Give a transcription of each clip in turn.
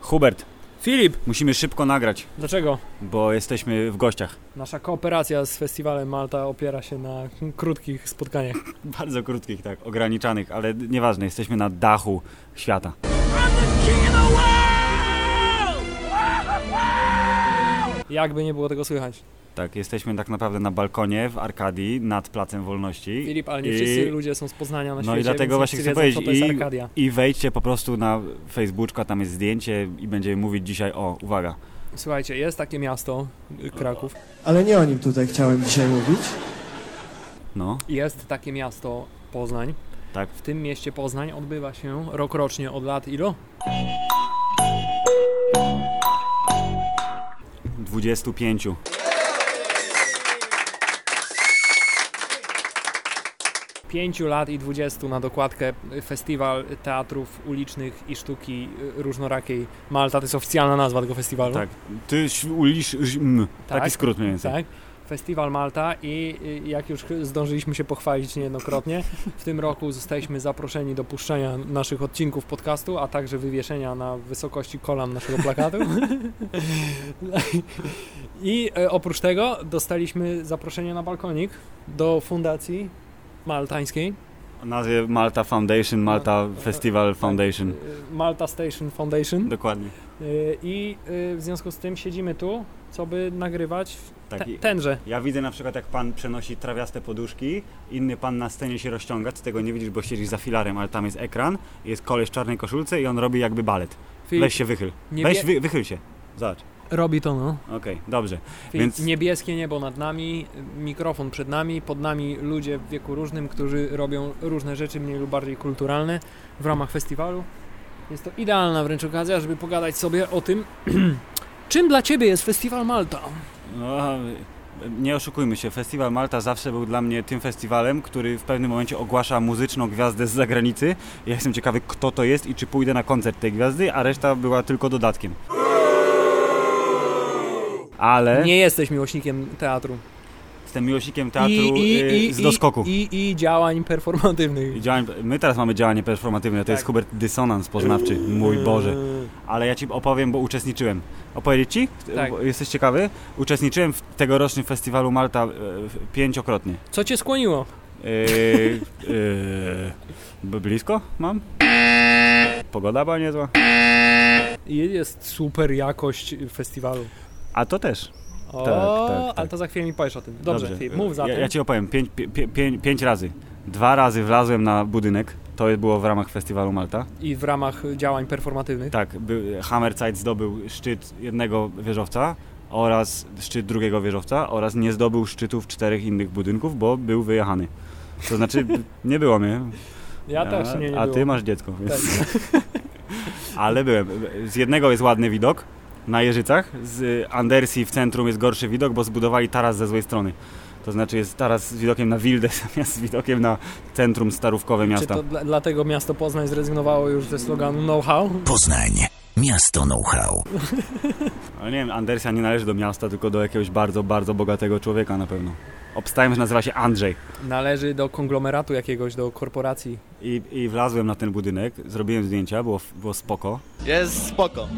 Hubert, Filip, musimy szybko nagrać, dlaczego? bo jesteśmy w gościach. Nasza kooperacja z festiwalem Malta opiera się na krótkich spotkaniach. Bardzo krótkich, tak, ograniczanych, ale nieważne, jesteśmy na dachu świata. Jakby nie było tego słychać. Tak, jesteśmy tak naprawdę na balkonie w Arkadii nad Placem Wolności. Filip, ale nie I- wszyscy ludzie są z Poznania na No i świecie, dlatego więc właśnie wszyscy chcę wiedzą, powiedzieć, co to jest i- Arkadia. I wejdźcie po prostu na Facebooka, tam jest zdjęcie i będziemy mówić dzisiaj o, uwaga, Słuchajcie, jest takie miasto, Kraków, Ale nie o nim tutaj chciałem dzisiaj mówić. no, jest takie miasto Poznań. tak, W tym mieście Poznań odbywa się rokrocznie od lat ilo? 25. Pięciu lat i dwudziestu na dokładkę Festiwal Teatrów Ulicznych i Sztuki Różnorakiej Malta. To jest oficjalna nazwa tego festiwalu. Tak, ty m, Tak, taki skrót mniej więcej. Tak. Festiwal Malta i y, jak już zdążyliśmy się pochwalić niejednokrotnie, w tym roku zostaliśmy zaproszeni do puszczenia naszych odcinków podcastu, a także wywieszenia na wysokości kolan naszego plakatu. I y, oprócz tego dostaliśmy zaproszenie na balkonik do fundacji maltańskiej. O nazwie Malta Foundation, Malta Festival Foundation. Y, Malta Station Foundation. Dokładnie. Y, I y, w związku z tym siedzimy tu, co by nagrywać te, Taki, tenże. Ja widzę na przykład jak pan przenosi trawiaste poduszki, inny pan na scenie się rozciąga, ty tego nie widzisz, bo siedzisz za filarem, ale tam jest ekran, jest koleś w czarnej koszulce i on robi jakby balet. Filip, Weź się wychyl. Weź, wy, wychyl się. Zobacz. Robi to, no. Okej, dobrze. Więc... Więc- Niebieskie niebo nad nami, mikrofon przed nami, pod nami ludzie w wieku różnym, którzy robią różne rzeczy mniej lub bardziej kulturalne w ramach festiwalu. Jest to idealna wręcz okazja, żeby pogadać sobie o tym, czym dla Ciebie jest Festiwal Malta. No, nie oszukujmy się, Festiwal Malta zawsze był dla mnie tym festiwalem, który w pewnym momencie ogłasza muzyczną gwiazdę z zagranicy. Ja jestem ciekawy, kto to jest i czy pójdę na koncert tej gwiazdy, a reszta była tylko dodatkiem. Ale Nie jesteś miłośnikiem teatru. jestem miłośnikiem teatru y, z doskoku. I, i, i działań performatywnych. I działań, my teraz mamy działanie performatywne, to Tak. jest Hubert dysonans poznawczy, mój Boże. Ale ja Ci opowiem, bo uczestniczyłem. Opowiedzieć Ci? Tak. Jesteś ciekawy? Uczestniczyłem w tegorocznym festiwalu Malta e, pięciokrotnie. Co Cię skłoniło? Yy, yy, blisko mam? Pogoda była niezła. I Jest super jakość festiwalu. A to też. O, Tak, tak, tak. ale to za chwilę mi powiesz o tym. Dobrze, Filip, mów za ja, ja Ci opowiem. Pięć, pię, pię, pię, pięć razy. Dwa razy wlazłem na budynek. To było w ramach festiwalu Malta. I w ramach działań performatywnych. Tak, by, Hammerzeit zdobył szczyt jednego wieżowca oraz szczyt drugiego wieżowca oraz nie zdobył szczytów czterech innych budynków, bo był wyjechany. To znaczy, nie było mnie. Ja też nie, nie A było. ty masz dziecko. Więc... Tak. Ale byłem. Z jednego jest ładny widok na Jeżycach, z Andersji w centrum jest gorszy widok, bo zbudowali taras ze złej strony. To znaczy jest taras z widokiem na Wildę zamiast z widokiem na centrum starówkowe Czy miasta. to dla, dlatego miasto Poznań zrezygnowało już ze sloganu know-how? Poznań. Miasto know-how. Ale nie wiem, Andersja nie należy do miasta, tylko do jakiegoś bardzo, bardzo bogatego człowieka na pewno. Obstawiam, że nazywa się Andrzej. Należy do konglomeratu jakiegoś, do korporacji. I, I wlazłem na ten budynek, zrobiłem zdjęcia, było, było spoko. Jest spoko.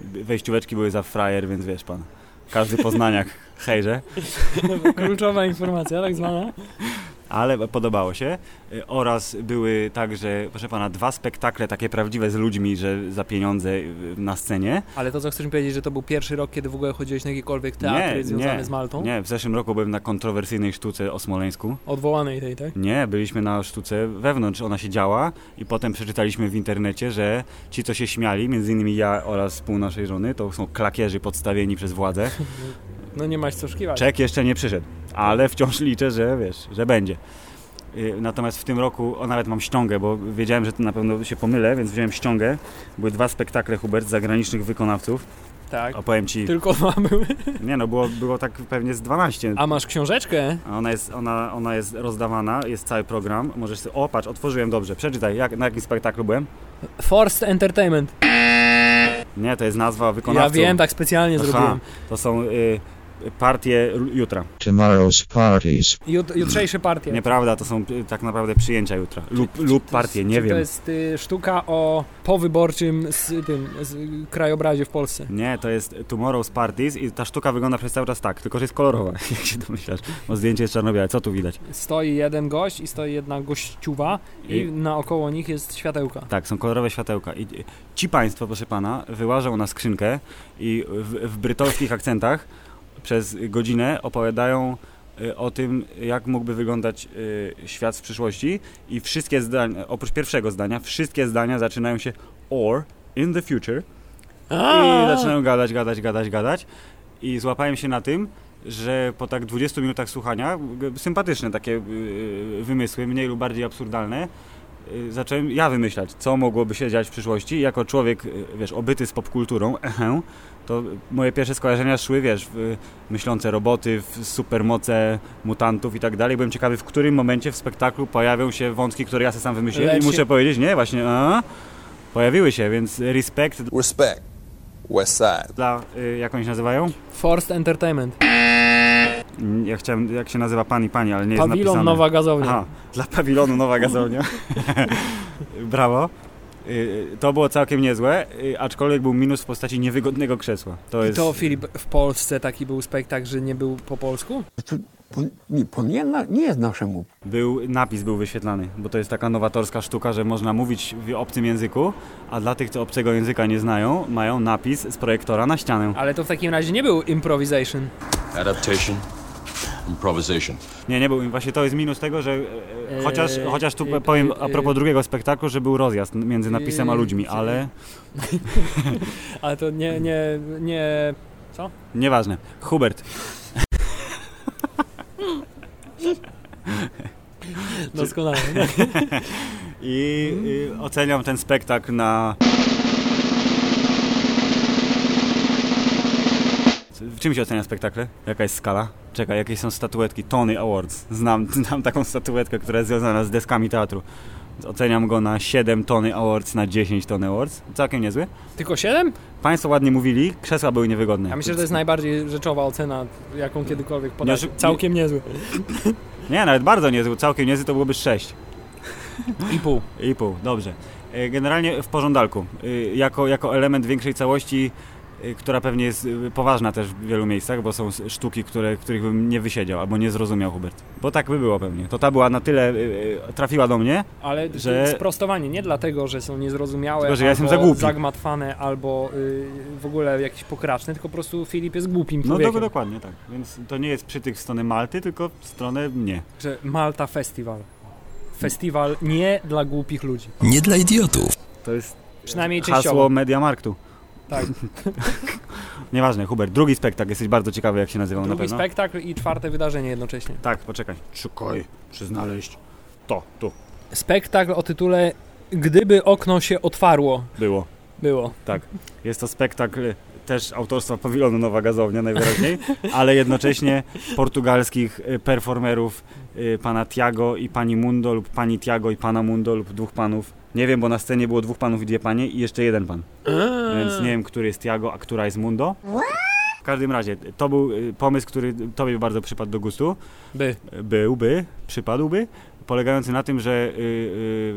Wejścióweczki były za frajer, więc wiesz pan. Każdy poznaniak hejże. Kluczowa informacja, tak zwana. ale podobało się. Y, Oraz były także, proszę pana, dwa spektakle takie prawdziwe z ludźmi, że za pieniądze y, na scenie. Ale to, co chcesz mi powiedzieć, że to był pierwszy rok, kiedy w ogóle chodziłeś na jakiekolwiek teatry Nie, związane nie, z Maltą? Nie, w zeszłym roku byłem na kontrowersyjnej sztuce o Smoleńsku. Odwołanej tej, tak? Nie, byliśmy na sztuce wewnątrz, ona się działa i potem przeczytaliśmy w internecie, że ci, co się śmiali, między innymi ja oraz pół naszej żony, to są klakierzy podstawieni przez władzę. No nie masz co oszukiwać. Czek jeszcze nie przyszedł, ale wciąż liczę, że wiesz, że będzie. Y, Natomiast w tym roku, o nawet mam ściągę, bo wiedziałem, że to na pewno się pomylę, więc wziąłem ściągę. Były dwa spektakle Hubert zagranicznych wykonawców. Tak. Opowiem ci, Tylko dwa były. nie no, było, było tak pewnie z 12. A masz książeczkę? Ona jest, ona, ona jest rozdawana, jest cały program. Możesz sobie, o patrz, otworzyłem dobrze, przeczytaj, jak, na jakim spektaklu byłem? Forced Entertainment. Nie, to jest nazwa wykonawców. Ja wiem, tak specjalnie Aha, zrobiłem. To są y, partie jutra. Tomorrow's parties. Jut, jutrzejsze partie. Nieprawda, to są tak naprawdę przyjęcia jutra. Lub, lub partie, nie Czy wiem. To jest y, sztuka o powyborczym z tym z, krajobrazie w Polsce. Nie, to jest Tomorrow's Parties i ta sztuka wygląda przez cały czas tak, tylko że jest kolorowa, jak się domyślasz, bo zdjęcie jest czarno-białe. Co tu widać? Stoi jeden gość i stoi jedna gościuwa i, I- naokoło nich jest światełka. Tak, są kolorowe światełka. I ci państwo, proszę pana, wyłażą na skrzynkę i w, w brytolskich akcentach przez godzinę opowiadają y, o tym, jak mógłby wyglądać y, świat w przyszłości. I wszystkie zdania, oprócz pierwszego zdania, wszystkie zdania zaczynają się or in the future. I zaczynają gadać, gadać, gadać, gadać. I złapałem się na tym, że po tak 20 minutach słuchania, sympatyczne takie y, wymysły, mniej lub bardziej absurdalne, zacząłem ja wymyślać, co mogłoby się dziać w przyszłości. Jako człowiek, wiesz, obyty z popkulturą, to moje pierwsze skojarzenia szły, wiesz, w myślące roboty, w supermoce mutantów i tak dalej. Byłem ciekawy, w którym momencie w spektaklu pojawią się wątki, które ja sobie sam wymyśliłem Lecz i muszę powiedzieć, nie, właśnie, a, pojawiły się, więc respekt Respect. West Side. dla, y, jak oni się nazywają? Forced Entertainment. Mm, Ja chciałem, jak się nazywa pan i pani, ale nie jest Pawilon napisane. Nowa Gazownia. Aha, dla pawilonu Nowa Gazownia. Brawo. Y, To było całkiem niezłe, y, aczkolwiek był minus w postaci niewygodnego krzesła. To I jest... to Filip, w Polsce taki był spektakl, że nie był po polsku? To nie, to nie, na- nie jest naszemu. Był, napis był wyświetlany, bo to jest taka nowatorska sztuka, że można mówić w obcym języku, a dla tych, co obcego języka nie znają, mają napis z projektora na ścianę. Ale to w takim razie nie był improvisation. Adaptation, improvisation. Nie, nie był. Właśnie to jest minus tego, że e, Eee, chociaż, chociaż tu eee, powiem a eee, propos drugiego spektaklu, że był rozjazd między napisem a ludźmi, ale Ale to nie, nie, nie... nieważne. Hubert, Doskonale. I y, oceniam ten spektakl na. Czym się ocenia spektakle? Jaka jest skala? Czekaj, jakie są statuetki? Tony Awards. Znam, znam taką statuetkę, która jest związana z deskami teatru. Oceniam go na 7 Tony Awards na 10 Tony Awards. Całkiem niezły. Tylko 7? Państwo ładnie mówili, krzesła były niewygodne. Ja myślę, że to jest najbardziej rzeczowa ocena, jaką kiedykolwiek podać. Nie, Całkiem niezły. Nie, nawet bardzo niezły. Całkiem niezły to byłoby 6. I pół. I pół, dobrze. E, Generalnie w porządalku. Y, Jako, jako element większej całości, która pewnie jest y, poważna też w wielu miejscach, bo są sztuki, które, których bym nie wysiedział albo nie zrozumiał, Hubert. Bo tak by było pewnie. To ta była na tyle, y, y, trafiła do mnie, Ale Że- sprostowanie nie dlatego, że są niezrozumiałe, Tylko, że ja jestem albo za głupi. zagmatwane, albo y, w ogóle jakieś pokraczne, tylko po prostu Filip jest głupim no człowiekiem. do, dokładnie tak. Więc to nie jest przytyk w stronę Malty, tylko w stronę mnie. Że Malta Festival. Festiwal nie dla głupich ludzi. Nie dla idiotów. To jest Przynajmniej hasło Mediamarktu. Tak. Nieważne, Hubert, drugi spektakl, jesteś bardzo ciekawy jak się nazywał na Drugi pewno. spektakl i czwarte wydarzenie jednocześnie. Tak, poczekaj. Szukaj, przyznaleźć. To, tu, Spektakl o tytule Gdyby okno się otwarło. było. Było. Jest to spektakl też autorstwa Pawilonu Nowa Gazownia najwyraźniej, ale jednocześnie portugalskich y, performerów y, pana Tiago i pani Mundo lub pani Tiago i pana Mundo lub dwóch panów. Nie wiem, bo na scenie było dwóch panów i dwie panie i jeszcze jeden pan. Więc nie wiem, który jest Tiago, a która jest Mundo. W każdym razie, to był y, pomysł, który tobie bardzo przypadł do gustu. By. Byłby, przypadłby, polegający na tym, że y,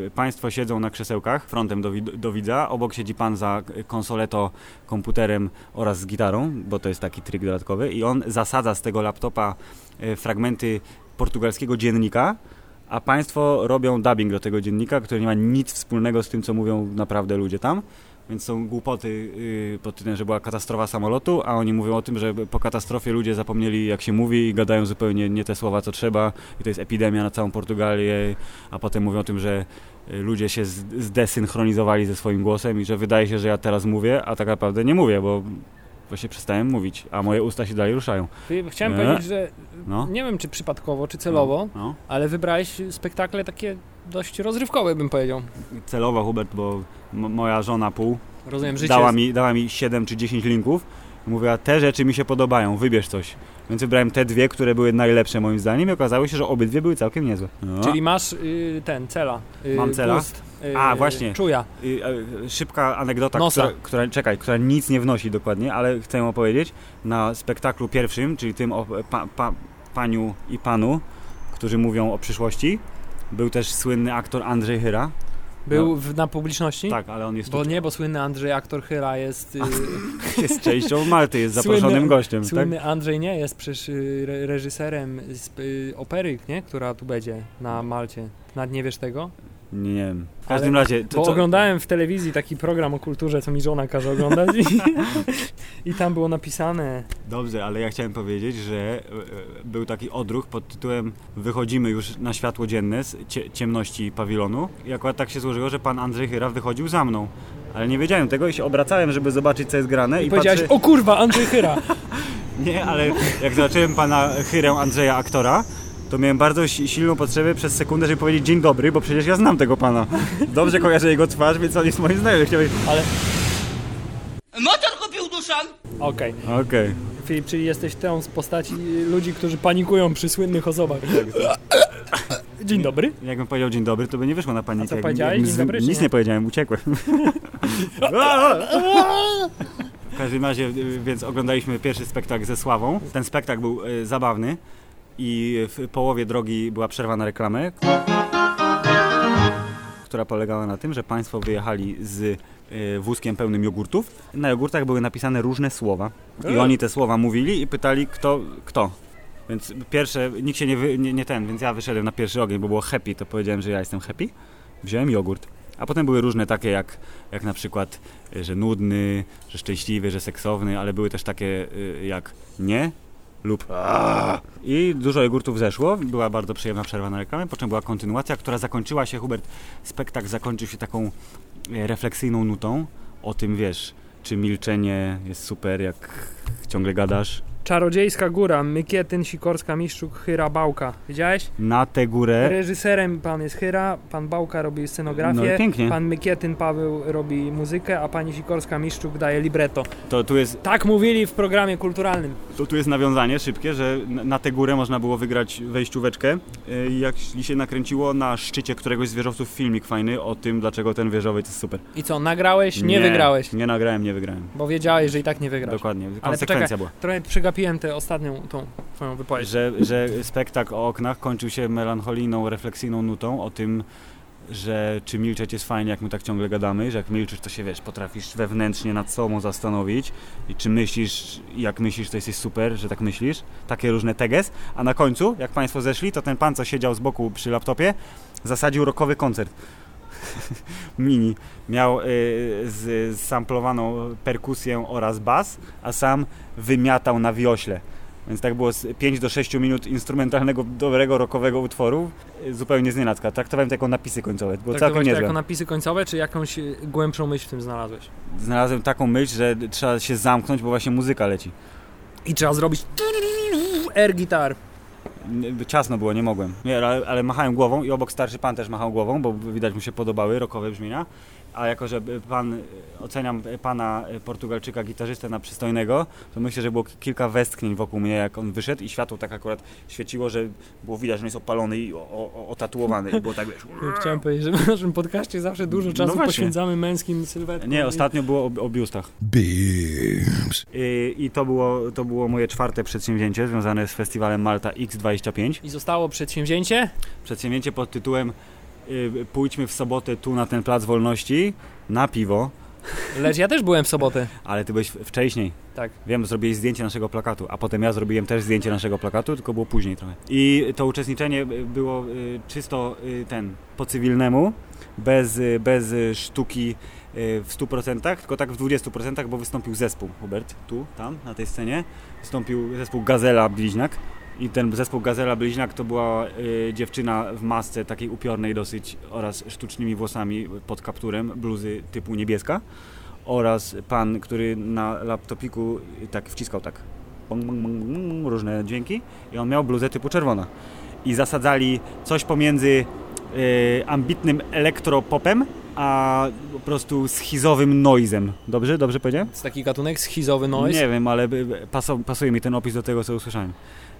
y, państwo siedzą na krzesełkach frontem do, do widza, obok siedzi pan za konsoleto, komputerem oraz z gitarą, bo to jest taki trik dodatkowy i on zasadza z tego laptopa y, fragmenty portugalskiego dziennika, a państwo robią dubbing do tego dziennika, który nie ma nic wspólnego z tym, co mówią naprawdę ludzie tam. Więc są głupoty yy, pod tytułem, że była katastrofa samolotu, a oni mówią o tym, że po katastrofie ludzie zapomnieli jak się mówi i gadają zupełnie nie te słowa, co trzeba i to jest epidemia na całą Portugalię, a potem mówią o tym, że y, ludzie się zdesynchronizowali ze swoim głosem i że wydaje się, że ja teraz mówię, a tak naprawdę nie mówię, bo właśnie przestałem mówić, a moje usta się dalej ruszają. Chciałem Nie? powiedzieć, że No. nie wiem czy przypadkowo, czy celowo, No. ale wybrałeś spektakle takie dość rozrywkowe, bym powiedział. Celowo, Hubert, bo moja żona pół Rozumiem, życie dała jest... mi, dała mi 7 czy 10 linków Mówiła, te rzeczy mi się podobają, wybierz coś. Więc wybrałem te dwie, które były najlepsze moim zdaniem i okazało się, że obydwie były całkiem niezłe. No. Czyli masz y, ten, cela. Y, Mam cela? Gust, y, A, właśnie. Czuja. Y, e, Szybka anegdota, która, która, czekaj, która nic nie wnosi dokładnie, ale chcę ją opowiedzieć. Na spektaklu pierwszym, czyli tym o pa, pa, paniu i panu, którzy mówią o przyszłości, był też słynny aktor Andrzej Hyra. Był w, na publiczności? Tak, ale on jest, Bo nie, bo słynny Andrzej, aktor Hyra jest... Y, jest częścią Malty, jest zaproszonym Słynny- gościem. Tak? słynny Andrzej nie jest przecież y, re, reżyserem z, y, opery, nie? Która tu będzie na Malcie. Nawet nie wiesz tego? Nie, nie wiem. W każdym razie... to Bo co- oglądałem w telewizji taki program o kulturze, co mi żona każe oglądać i, i tam było napisane Dobrze, ale ja chciałem powiedzieć, że e, e, był taki odruch pod tytułem Wychodzimy już na światło dzienne z cie, ciemności pawilonu i akurat tak się złożyło, że pan Andrzej Hyra wychodził za mną. Ale nie wiedziałem tego i się obracałem, żeby zobaczyć, co jest grane i, i, powiedziałeś, patrzę... o kurwa, Andrzej Hyra! Nie, ale jak zobaczyłem pana Chyrę Andrzeja, aktora, to miałem bardzo si- silną potrzebę przez sekundę, żeby powiedzieć dzień dobry, bo przecież ja znam tego pana. Dobrze kojarzę jego twarz, więc on jest moim znajomym. Chciałem... Ale Motor kupił Duszan! okej. Okej. Filip, czyli jesteś tą z postaci ludzi, którzy panikują przy słynnych osobach. Dzień dobry. Jakbym powiedział dzień dobry, to by nie wyszło na panikę. A co powiedziałeś? Dzień z- dobry, Nic nie? nie powiedziałem, uciekłem. W każdym razie, więc oglądaliśmy pierwszy spektakl ze Sławą. Ten spektakl był y, zabawny i w połowie drogi była przerwa na reklamę, która polegała na tym, że państwo wyjechali z y, wózkiem pełnym jogurtów. Na jogurtach były napisane różne słowa i oni te słowa mówili i pytali kto, kto. Więc pierwsze, nikt się nie, wy, nie, nie ten, więc ja wyszedłem na pierwszy ogień, bo było happy, to powiedziałem, że ja jestem happy. Wziąłem jogurt. A potem były różne takie jak, jak na przykład, y, że nudny, że szczęśliwy, że seksowny, ale były też takie jak nie lub i dużo jogurtów zeszło. Była bardzo przyjemna przerwa na reklamę, po czym była kontynuacja, która zakończyła się, Hubert, spektakl zakończył się taką e, refleksyjną nutą o tym, wiesz, czy milczenie jest super, jak ciągle gadasz. Czarodziejska góra, Mykietyn, Sikorska, Miszczuk, Hyra, Bałka. Widziałeś? Na tę górę Reżyserem pan jest Hyra, pan Bałka robi No scenografię, i pięknie. pan Mykietyn Paweł robi muzykę, a pani Sikorska Miszczuk daje libretto. to tu jest Tak mówili w programie kulturalnym. To tu jest nawiązanie szybkie, że na- tę górę można było wygrać wejścióweczkę. Yy, i Jak się nakręciło na szczycie któregoś z wieżowców filmik fajny o tym, dlaczego ten wieżowiec jest super. I co, nagrałeś? Nie, wygrałeś, Nie nagrałem, nie wygrałem. bo wiedziałeś, że i tak nie wygrasz. Dokładnie. Ale Konsekwencja była. Trochę przegapiłem tę ostatnią, tą twoją wypowiedź. Że, że spektakl o oknach kończył się melancholijną, refleksyjną nutą o tym, że czy milczeć jest fajnie, jak my tak ciągle gadamy, że jak milczysz, to się wiesz, potrafisz wewnętrznie nad sobą zastanowić i czy myślisz, jak myślisz, to jesteś super, że tak myślisz. Takie różne teges. A na końcu, jak Państwo zeszli, to ten pan, co siedział z boku przy laptopie, zasadził rockowy koncert. Mini. Miał y, z, samplowaną perkusję oraz bas, a sam wymiatał na wiośle. Więc tak było z 5 do 6 minut instrumentalnego, dobrego, rockowego utworu, y, zupełnie znienacka. Traktowałem to jako napisy końcowe. Było całkiem niezłe. jako napisy końcowe, czy jakąś y, głębszą myśl w tym znalazłeś? Znalazłem taką myśl, że trzeba się zamknąć, bo właśnie muzyka leci. I trzeba zrobić air gitar. Ciasno było, nie mogłem. Nie, ale, ale machałem głową i obok starszy pan też machał głową, bo widać mu się podobały rockowe brzmienia. A jako, że pan, oceniam pana Portugalczyka, gitarzystę na przystojnego, to myślę, że było ki- kilka westchnień wokół mnie, jak on wyszedł i światło tak akurat świeciło, że było widać, że on jest opalony i o, o, otatuowany i było tak, wiesz... Chciałem powiedzieć, że w naszym podcaście zawsze dużo czasu No poświęcamy męskim sylwetkom. Nie, ostatnio było o, o biustach. I, I to było, to było moje czwarte przedsięwzięcie związane z festiwalem Malta X25. I zostało przedsięwzięcie? Przedsięwzięcie pod tytułem Pójdźmy w sobotę tu na ten plac wolności na piwo, Lecz ja też byłem w sobotę. ale ty byłeś wcześniej. Tak. Wiem, zrobiłeś zdjęcie naszego plakatu, a potem ja zrobiłem też zdjęcie naszego plakatu, tylko było później trochę. I to uczestniczenie y, było y, czysto y, ten, po cywilnemu, bez, y, bez y, sztuki y, w 100%, tylko tak w 20%, bo wystąpił zespół, Hubert, tu, tam, na tej scenie. Wystąpił zespół Gazela Bliźniak. I ten zespół Gazela Bliźniak to była y, dziewczyna w masce takiej upiornej dosyć oraz sztucznymi włosami pod kapturem, bluzy typu niebieska oraz pan, który na laptopiku tak wciskał tak bong, bong, bong, różne dźwięki i on miał bluzę typu czerwona. I zasadzali coś pomiędzy y, ambitnym elektropopem a po prostu schizowym noizem. Dobrze? Dobrze powiedziałem? Jest taki gatunek schizowy noise. Nie wiem, ale pasuje mi ten opis do tego, co usłyszałem.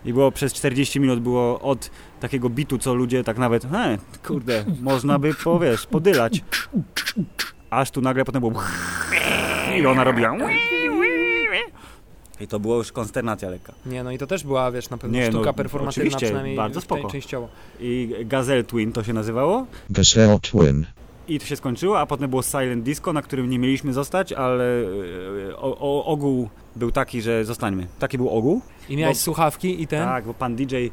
I było przez 40 minut było od takiego bitu, co ludzie tak nawet, he, kurde, można by, po, wiesz, podylać. Aż tu nagle potem było i ona robiła i to było już konsternacja lekka. Nie, no i to też była, wiesz, na pewno Nie, no, sztuka performatywna, oczywiście, przynajmniej bardzo spoko. częściowo. I Gazelle Twin to się nazywało. Gazelle Twin. I to się skończyło, a potem było Silent Disco, na którym nie mieliśmy zostać, ale e, o, o, ogół był taki, że zostańmy. Taki był ogół. I miałeś Bo- słuchawki i ten? Tak, bo pan DJ y,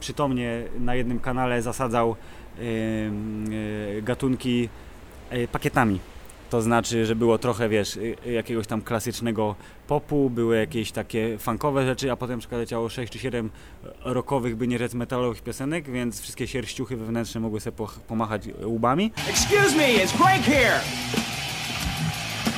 przytomnie na jednym kanale zasadzał y, y, gatunki y, pakietami. To znaczy, że było trochę, wiesz, y, y, jakiegoś tam klasycznego popu, były jakieś takie funkowe rzeczy, a potem na przykład leciało 6 czy 7 rockowych, by nie rzec metalowych piosenek, więc wszystkie sierściuchy wewnętrzne mogły sobie pomachać łbami. Excuse me, it's Greg here.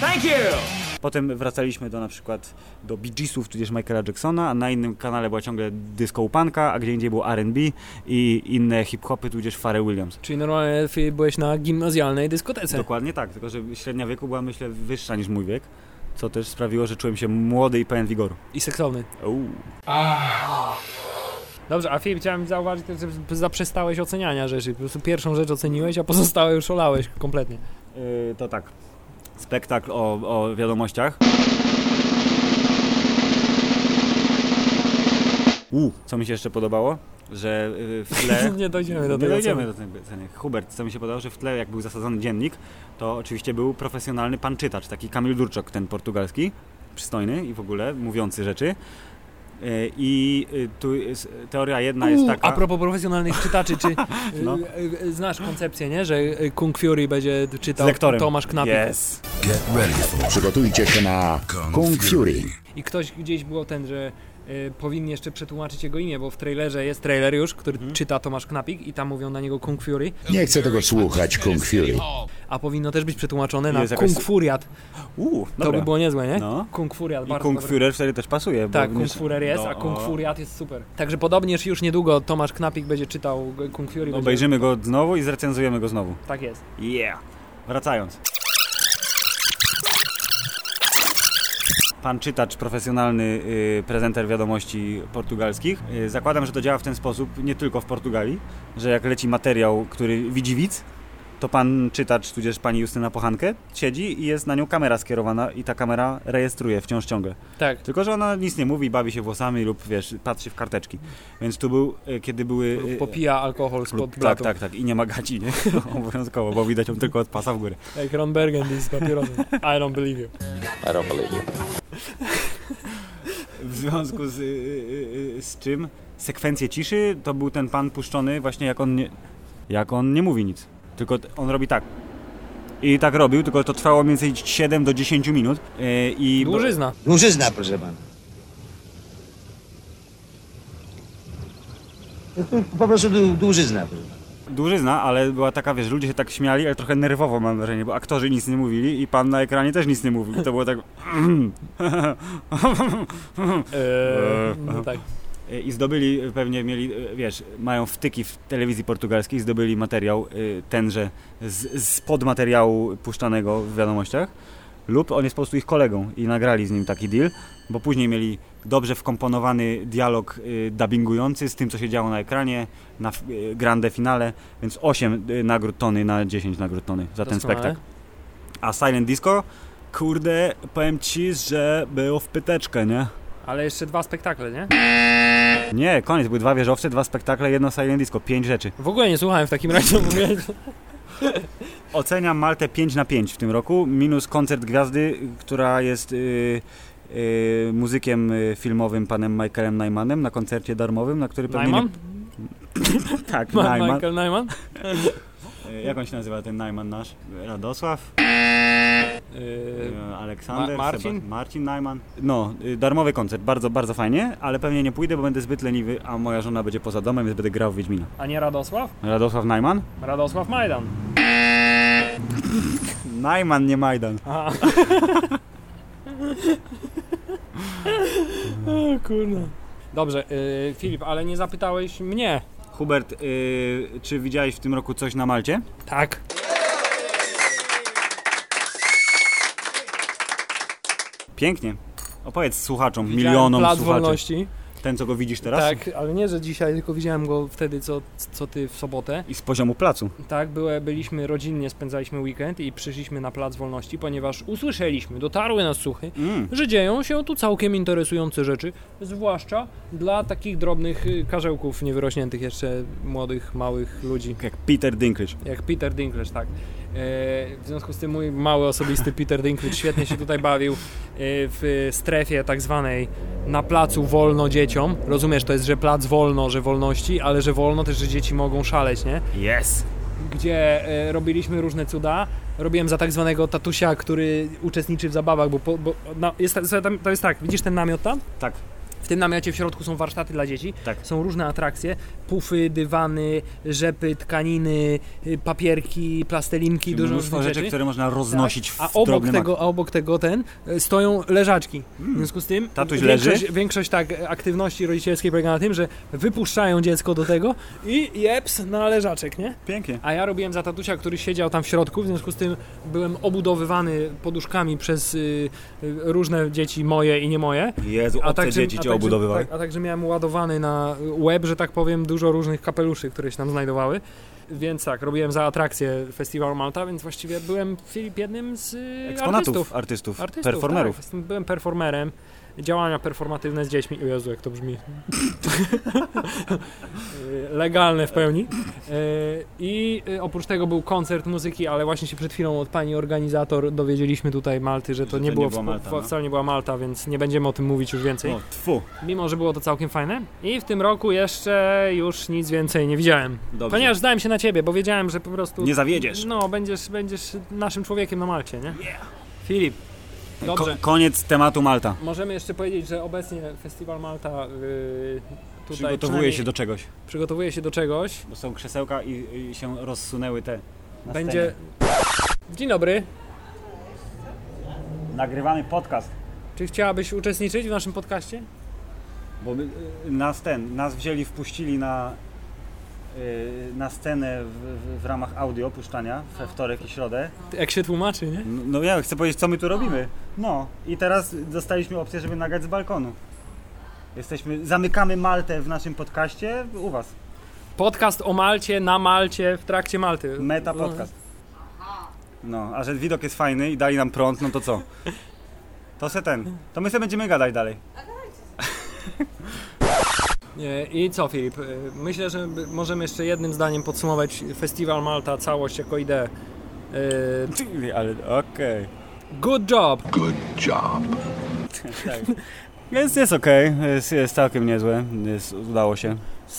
Thank you. Potem wracaliśmy do na przykład do Bee Geesów, tudzież Michaela Jacksona, a na innym kanale była ciągle disco upanka, a gdzie indziej było R&B i inne hip-hopy, tudzież Pharrell Williams. Czyli normalnie byłeś na gimnazjalnej dyskotece. Dokładnie tak, tylko że średnia wieku była myślę wyższa niż mój wiek, co też sprawiło, że czułem się młody i pełen wigoru. I seksowny. Uuu. Dobrze, a Filip, chciałem zauważyć, że zaprzestałeś oceniania rzeczy. Po prostu pierwszą rzecz oceniłeś, a pozostałe już olałeś kompletnie. Yy, to tak, spektakl o, o wiadomościach. U, co mi się jeszcze podobało, że yy, w tle... Nie dojdziemy do Nie tego. dojdziemy co- do tej ceny. Hubert, co mi się podobało, że w tle, jak był zasadzony dziennik, to oczywiście był profesjonalny pan czytacz, taki Kamil Durczok, ten portugalski, przystojny i w ogóle mówiący rzeczy. Yy, I yy, tu jest, teoria jedna jest U, taka... A propos profesjonalnych czytaczy, czy No. y, y, y, znasz koncepcję, nie? Że y, Kung Fury będzie czytał lektorem. Tomasz Knapik. Yes. Get ready for Przygotujcie się na Kung Fury. I ktoś gdzieś było ten, że y, powinni jeszcze przetłumaczyć jego imię, bo w trailerze jest trailer już, który Mhm. czyta Tomasz Knapik i tam mówią na niego Kung Fury, Nie chcę tego słuchać, Kung Fury. a powinno też być przetłumaczone na jakaś- Kung Furiat. Uu, To by było niezłe, nie? No. Kung Furiat, I Kung. Führer wtedy też pasuje. bo Tak, Kung Furer jest, no, a Kung o- Furiat jest super. Także podobnież już niedługo Tomasz Knapik będzie czytał Kung Fury. będzie- Obejrzymy go znowu i zrecenzujemy go znowu. Tak jest. Yeah! Wracając. Pan czytacz, profesjonalny y, prezenter wiadomości portugalskich. Y, zakładam, że to działa w ten sposób nie tylko w Portugalii, że jak leci materiał, który widzi widz, to pan czytacz, tudzież pani Justyna Pochankę siedzi i jest na nią kamera skierowana i ta kamera rejestruje wciąż ciągle. Tak. Tylko, że ona nic nie mówi, bawi się włosami lub wiesz, patrzy w karteczki. Więc tu był, y, kiedy były... y, Popija alkohol spod lub, tak, tak, tak. I nie ma gaci, nie? Obowiązkowo, bo widać ją tylko od pasa w górę. Jak Ron Burgundy z papierosem. I don't believe you. I don't believe you. W związku z, y, y, y, z czym sekwencje ciszy to był ten pan puszczony właśnie jak on nie, jak on nie mówi nic. Tylko on robi tak. I tak robił, tylko to trwało mniej więcej 7 do 10 minut. y, I Dłużyzna. Dłużyzna, proszę pana. Po prostu dłu- dłużyzna. proszę pana. Dłużyzna, ale była taka, wiesz, ludzie się tak śmiali, ale trochę nerwowo mam wrażenie, bo aktorzy nic nie mówili i pan na ekranie też nic nie mówił. To było tak... Eee, no tak. I zdobyli, pewnie mieli, e, wiesz, mają wtyki w telewizji portugalskiej, zdobyli materiał y, tenże z, z podmateriału puszczanego w wiadomościach lub on jest po prostu ich kolegą i nagrali z nim taki deal, bo później mieli dobrze wkomponowany dialog y, dubbingujący z tym, co się działo na ekranie, na y, grande finale, więc 8 y, nagród tony na 10 nagród tony za ten spektakl. A Silent Disco, kurde, powiem Ci, że było w pyteczkę, nie? Ale jeszcze dwa spektakle, nie? Nie, koniec. Były dwa wieżowce, dwa spektakle, jedno silent disco. Pięć rzeczy. W ogóle nie słuchałem w takim razie, mówiłeś. Oceniam Maltę 5 na 5 w tym roku, minus koncert gwiazdy, która jest y, y, muzykiem y, filmowym panem Michaelem Najmanem na koncercie darmowym, na który pewnie Najman? nie... Tak, Ma- Najman. Michael Najman? Y, Jak on się nazywa ten Najman nasz? Radosław? Yy, Y, Aleksander? Ma- Marcin? Seba- Marcin Najman. No, y, darmowy koncert, bardzo, bardzo fajnie, ale pewnie nie pójdę, bo będę zbyt leniwy, a moja żona będzie poza domem, więc będę grał w Wiedźmina. a nie Radosław? Radosław Najman? Radosław Majdan. Najman, nie Majdan. o kurna. Dobrze, y, Filip, ale nie zapytałeś mnie. Hubert, y, czy widziałeś w tym roku coś na Malcie? Tak. Pięknie. Opowiedz słuchaczom, milionom plac słuchaczy. wolności. Ten, co go widzisz teraz? Tak, ale nie, że dzisiaj, tylko widziałem go wtedy, co, co ty w sobotę. I z poziomu placu. Tak, były, byliśmy rodzinnie, spędzaliśmy weekend i przyszliśmy na Plac Wolności, ponieważ usłyszeliśmy, dotarły nas słuchy, Mm. że dzieją się tu całkiem interesujące rzeczy, zwłaszcza dla takich drobnych y, karzełków niewyrośniętych jeszcze młodych, małych ludzi. Jak Peter Dinklage. Jak Peter Dinklage, tak. E, W związku z tym mój mały osobisty Peter Dinklage świetnie się tutaj bawił e, w strefie tak zwanej na placu wolno dzieciom. Rozumiesz, to jest, że plac wolno, że wolności, ale że wolno też, że dzieci mogą szaleć, nie? Yes! Gdzie e, robiliśmy różne cuda. Robiłem za tak zwanego tatusia, który uczestniczy w zabawach, bo, po, bo no, jest, to jest tak, widzisz ten namiot tam? Tak. W tym namiocie w środku są warsztaty dla dzieci. Tak. Są różne atrakcje. Pufy, dywany, rzepy, tkaniny, y, papierki, plastelinki, dużo Mnóstwo różnych rzeczy, rzeczy. które można roznosić Tak. A w obok drobnym tego, a obok tego ten y, stoją leżaczki. Mm. W związku z tym Tatuś większość, leży? większość tak aktywności rodzicielskiej polega na tym, że wypuszczają dziecko do tego i jeps na leżaczek, nie? Pięknie. A ja robiłem za tatusia, który siedział tam w środku, w związku z tym byłem obudowywany poduszkami przez y, y, różne dzieci moje i nie moje. Jezu, A także- dzieci a cię także-. Tak, a także miałem ładowany na web, że tak powiem, dużo różnych kapeluszy, które się tam znajdowały. Więc tak, robiłem za atrakcję Festiwalu Malta, więc właściwie byłem Filip jednym z Eksponatów, artystów. artystów, artystów performerów. Tak, byłem performerem. Działania performatywne z dziećmi. O Jezu, jak to brzmi. Legalne w pełni. E, I e, oprócz tego był koncert muzyki, ale właśnie się przed chwilą od pani organizator dowiedzieliśmy tutaj Malty, że to, Że nie, to było nie była Malta, no. wcale nie była Malta, więc nie będziemy o tym mówić już więcej. O, tfu. Mimo, że było to całkiem fajne. I w tym roku jeszcze już nic więcej nie widziałem. Dobrze. Ponieważ zdałem się na ciebie, bo wiedziałem, że po prostu. Nie zawiedziesz. No, będziesz, będziesz naszym człowiekiem na Malcie, nie? Filip. Dobrze. Ko- koniec tematu Malta. Możemy jeszcze powiedzieć, że obecnie Festiwal Malta yy, tutaj Przygotowuje się do czegoś. przygotowuje się do czegoś. Bo są krzesełka i, i się rozsunęły te. na Będzie. Dzień dobry. Nagrywamy podcast. Czy chciałabyś uczestniczyć w naszym podcaście? Bo my, y, nas ten, nas wzięli, wpuścili na, na scenę w, w, w ramach audio puszczania we wtorek i środę. Jak się tłumaczy, nie? No, no ja chcę powiedzieć, co my tu robimy. No i teraz dostaliśmy opcję, żeby nagrać z balkonu. Jesteśmy, zamykamy Maltę w naszym podcaście u was. Podcast o Malcie, na Malcie, w trakcie Malty. Meta podcast. No, a że widok jest fajny i dali nam prąd, no to co? To se ten. To my sobie będziemy gadać dalej. Nie, I co Filip? Y, Myślę, że możemy jeszcze jednym zdaniem podsumować Festiwal Malta, całość jako ideę. Y, Ale okej. Good job! Good job. Jest, jest okej, jest, jest całkiem niezłe, jest, udało się.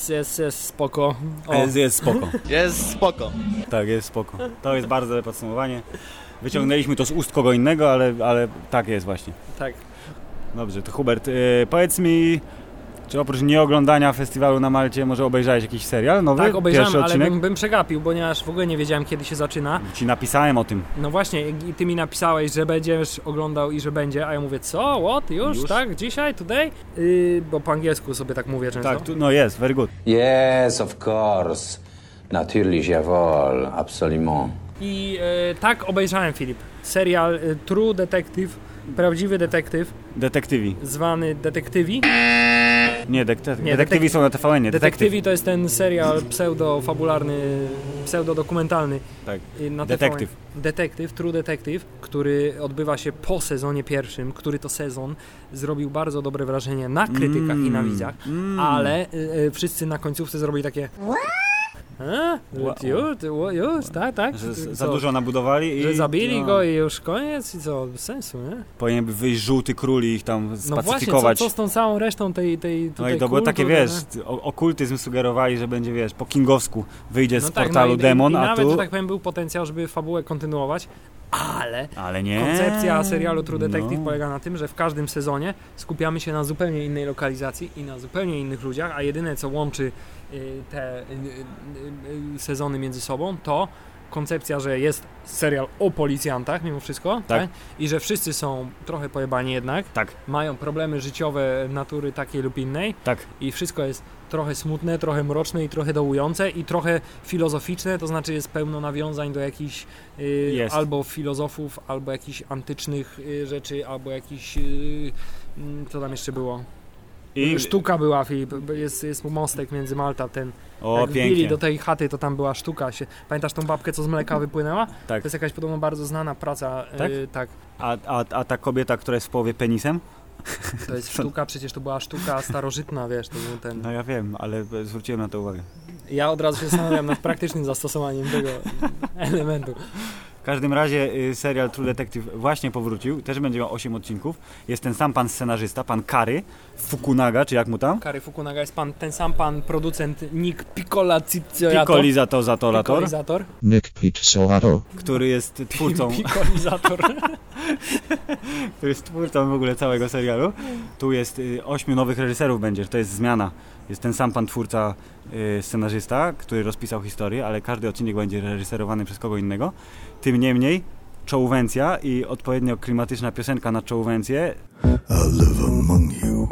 Jest, jest spoko. O, Jest, jest spoko. Jest spoko. Tak, jest spoko. To jest bardzo dobre podsumowanie. Wyciągnęliśmy to z ust kogo innego, ale, ale tak jest właśnie. tak. Dobrze, to Hubert, powiedz mi, czy oprócz nieoglądania festiwalu na Malcie może obejrzałeś jakiś serial nowy? Tak, obejrzałem, Pierwszy ale bym, bym przegapił, ponieważ w ogóle nie wiedziałem, kiedy się zaczyna. Ci napisałem o tym. No właśnie, i ty mi napisałeś, że będziesz oglądał i że będzie, a ja mówię, co, what, już, Już? tak, dzisiaj, today? Yy, bo po angielsku sobie tak mówię często. Tak, tu, no jest, very good. Yes, of course. Natürlich, jawohl, absolument. I e, tak obejrzałem, Filip, serial e, True Detective, prawdziwy detektyw, Detektywi. zwany Detektywi. Nie, dekte- Nie, detektywi detek- są na TVN, detektyw. Detektywi to jest ten serial pseudo-fabularny, pseudo-dokumentalny. Tak. Detektyw. TVN. Detektyw, True Detective, który odbywa się po sezonie pierwszym, który to sezon zrobił bardzo dobre wrażenie na krytykach i na Mm, widzach, mm. ale y, y, wszyscy na końcówce zrobili takie a, już, już, tak, tak. Że z- Co? za dużo nabudowali i... Że zabili no, go i już koniec i co, bez sensu, nie? Powinien wyjść żółty król i ich tam No właśnie, co, spacyfikować. co z tą całą resztą tej, tej No i to było takie, wiesz, okultyzm sugerowali, że będzie, wiesz, po kingowsku wyjdzie z No tak, portalu no i, demon, i, i a nawet, tu... że tak powiem, był potencjał, żeby fabułę kontynuować, ale Ale nie. koncepcja serialu True Detective No. polega na tym, że w każdym sezonie skupiamy się na zupełnie innej lokalizacji i na zupełnie innych ludziach, a jedyne co łączy te y, y, y, sezony między sobą to koncepcja, że jest serial o policjantach mimo wszystko, tak? I że wszyscy są trochę pojebani jednak, Tak, mają problemy życiowe natury takiej lub innej tak. i wszystko jest trochę smutne, trochę mroczne i trochę dołujące i trochę filozoficzne, to znaczy jest pełno nawiązań do jakichś y, albo filozofów, albo jakichś antycznych y, rzeczy, albo jakichś y, mm, co tam jeszcze było? I... Sztuka była, Filip, jest, jest mostek między Malta, ten O, jak pięknie. do tej chaty, to tam była sztuka. Się, pamiętasz tą babkę, co z mleka wypłynęła? Tak. To jest jakaś podobno bardzo znana praca. Tak? y, tak. A, a, a ta kobieta, która jest w połowie penisem? To jest sztuka, przecież to była sztuka starożytna, wiesz, to był ten... No ja wiem, ale zwróciłem na to uwagę. Ja od razu się zastanawiam nad praktycznym zastosowaniem tego elementu. W każdym razie y, serial True Detective właśnie powrócił, też będzie miał 8 odcinków. Jest ten sam pan scenarzysta, pan Kary Fukunaga, czy jak mu tam? Kary Fukunaga jest pan, ten sam pan producent Nick Piccola. Piccolizator. Nick Pizzolatto. który jest twórcą, Piccolizator. który jest twórcą w ogóle całego serialu. Tu jest y, ośmiu nowych reżyserów będzie, to jest zmiana. Jest ten sam pan twórca, scenarzysta, który rozpisał historię, ale każdy odcinek będzie reżyserowany przez kogo innego. Tym niemniej czołówęcja i odpowiednio klimatyczna piosenka na czołówęcję, I live among you,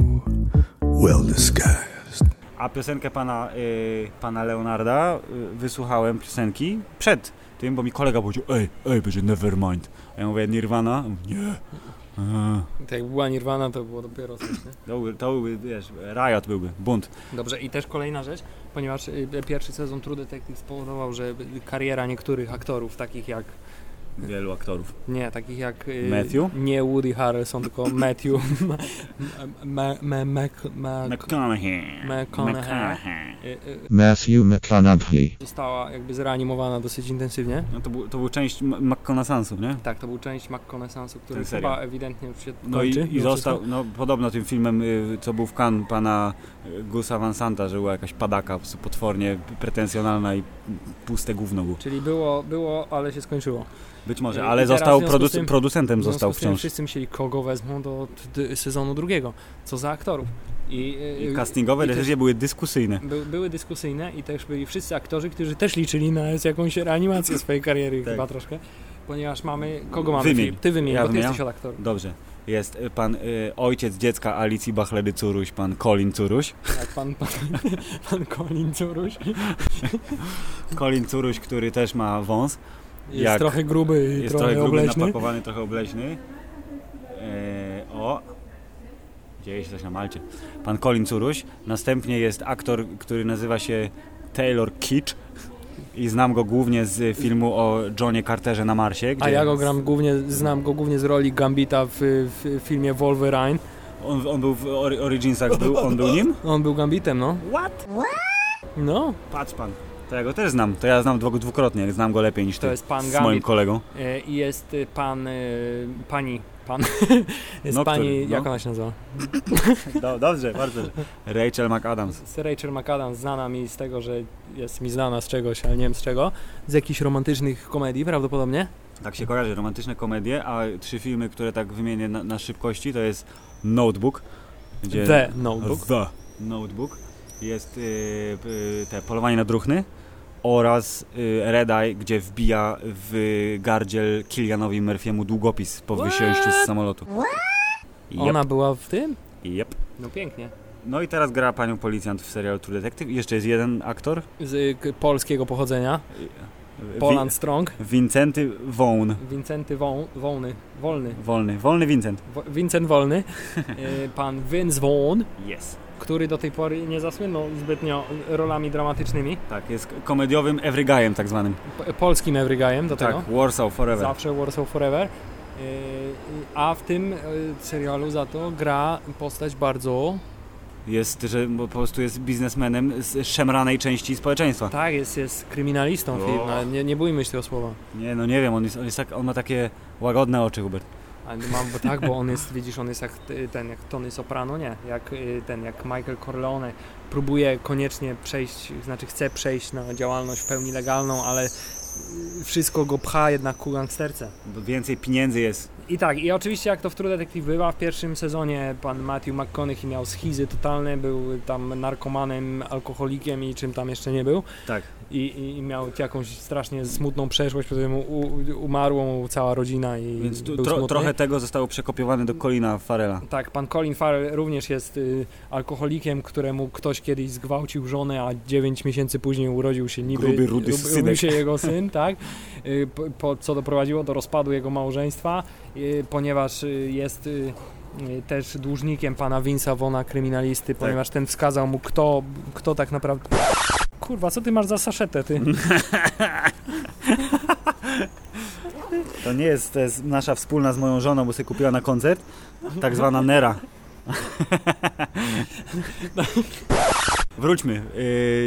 well disguised. a piosenkę pana, y, pana Leonarda y, wysłuchałem piosenki przed tym, bo mi kolega powiedział, ej, ej, będzie Nevermind. A ja mówię, Nirvana? Nie. Tak jak była Nirvana, to było dopiero coś, nie? To, by- to byłby, wiesz, riot byłby, bunt. Dobrze, i też kolejna rzecz, ponieważ y, pierwszy sezon True Detective spowodował, że kariera niektórych aktorów, takich jak Wielu aktorów. Nie, takich jak. y, Matthew? Nie Woody Harrelson, tylko Matthew. ma, ma, ma, ma, McConaughey. McConaughey. y, Matthew McConaughey. została jakby zreanimowana dosyć intensywnie. No to, był, to był część M- McConaughey'su, nie? Tak, to był część McConaissance'u, który chyba ewidentnie już się No kończy. i, i został, no podobno tym filmem, co był w Cannes pana Gusa Van Santa, że była jakaś padaka potwornie pretensjonalna i puste gówno było. Czyli było, było, ale się skończyło. Być może, ale został produc- tym- producentem został tym wciąż. Wszyscy myśleli, kogo wezmą do sezonu drugiego. Co za aktorów. I, y, I y, castingowe i decyzje były dyskusyjne. By, były dyskusyjne i też byli wszyscy aktorzy, którzy też liczyli na jakąś reanimację swojej kariery Tak. chyba troszkę. Ponieważ mamy, kogo mamy? Wymień. Ty wymień, Ja bo ty jesteś od aktorów. Dobrze. Jest y, pan y, ojciec dziecka Alicji Bachledy Curuś, pan Colin Curuś. Tak, pan, pan, pan Colin Curuś Colin Curuś, który też ma wąs. jest Jak- trochę gruby i Jest trochę, trochę gruby, obleśny. napakowany, trochę obleśny. E, o, dzieje się coś na Malcie. Pan Colin Curuś. Następnie jest aktor, który nazywa się Taylor Kitsch. I znam go głównie z filmu o Johnie Carterze na Marsie. A ja go gram głównie, znam go głównie z roli Gambita w, w filmie Wolverine. On, on był w Ori- Originsach, był, on był nim? On był Gambitem, no. What? No, Patrz pan. To ja go też znam. To ja znam dwu- dwukrotnie. Znam go lepiej niż ty. to jest pan z moim kolegą. E, I jest y, pan, y, pani, pan, jest No, pani, który? No. jak ona się nazywa? Do, dobrze, bardzo. Rachel McAdams. Z Rachel McAdams znana mi z tego, że jest mi znana z czegoś, ale nie wiem z czego. Z jakichś romantycznych komedii prawdopodobnie. Tak się kojarzy, romantyczne komedie, a trzy filmy, które tak wymienię na, na szybkości, to jest Notebook. Gdzie The Notebook. The Notebook. Jest y, y, te Polowanie na druchny oraz y, Red Eye, gdzie wbija w gardziel Kilianowi Murphy'emu długopis po wysiąściu z samolotu. Yep. Ona była w tym? Yep. No pięknie. No i teraz gra panią policjant w serialu True Detective. Jeszcze jest jeden aktor. Z y, polskiego pochodzenia. Wi- Poland Strong. Wincenty Wołn. Wincenty Woł, Wołny. Wolny. Wolny. Wolny Vincent. Wo, Vincent Wolny. Y, Pan Vince Vaughn, Yes. Który do tej pory nie zasłynął zbytnio rolami dramatycznymi. Tak, jest komediowym every guyem tak zwanym. Polskim every guyem do Tak, tego. Warsaw Forever. Zawsze Warsaw Forever. Y, A w tym y, serialu za to gra postać bardzo Jest, że po prostu jest biznesmenem z szemranej części społeczeństwa. Tak, jest, jest kryminalistą. Filip, nie, nie bójmy się tego słowa. Nie, no nie wiem, on, jest, on, jest tak, on ma takie łagodne oczy, Hubert. Ale mam, bo tak, bo on jest, widzisz, on jest jak ten, jak Tony Soprano, nie, jak y, ten, jak Michael Corleone próbuje koniecznie przejść, znaczy chce przejść na działalność w pełni legalną, ale wszystko go pcha jednak ku gangsterce. Bo więcej pieniędzy jest. I tak, i oczywiście jak to w True Detective bywa, w pierwszym sezonie pan Matthew McConaughey miał schizy totalne, był tam narkomanem, alkoholikiem i czym tam jeszcze nie był. Tak. I, i, i miał jakąś strasznie smutną przeszłość, potem mu u, umarła mu cała rodzina i Więc tu, był tro, trochę tego zostało przekopiowane do Colina Farela. Tak, pan Colin Farrell również jest y, alkoholikiem, któremu ktoś kiedyś zgwałcił żonę, a 9 miesięcy później urodził się niby Gruby, rudy synek. urodził się jego syn, tak? Y, po, co doprowadziło do rozpadu jego małżeństwa, y, ponieważ y, jest też dłużnikiem pana Vince'a Vona, kryminalisty, Tak. ponieważ ten wskazał mu, kto, kto tak naprawdę... Kurwa, co ty masz za saszetę, ty? To nie jest, to jest nasza wspólna z moją żoną, bo sobie kupiła na koncert. Tak zwana Nera. Wróćmy.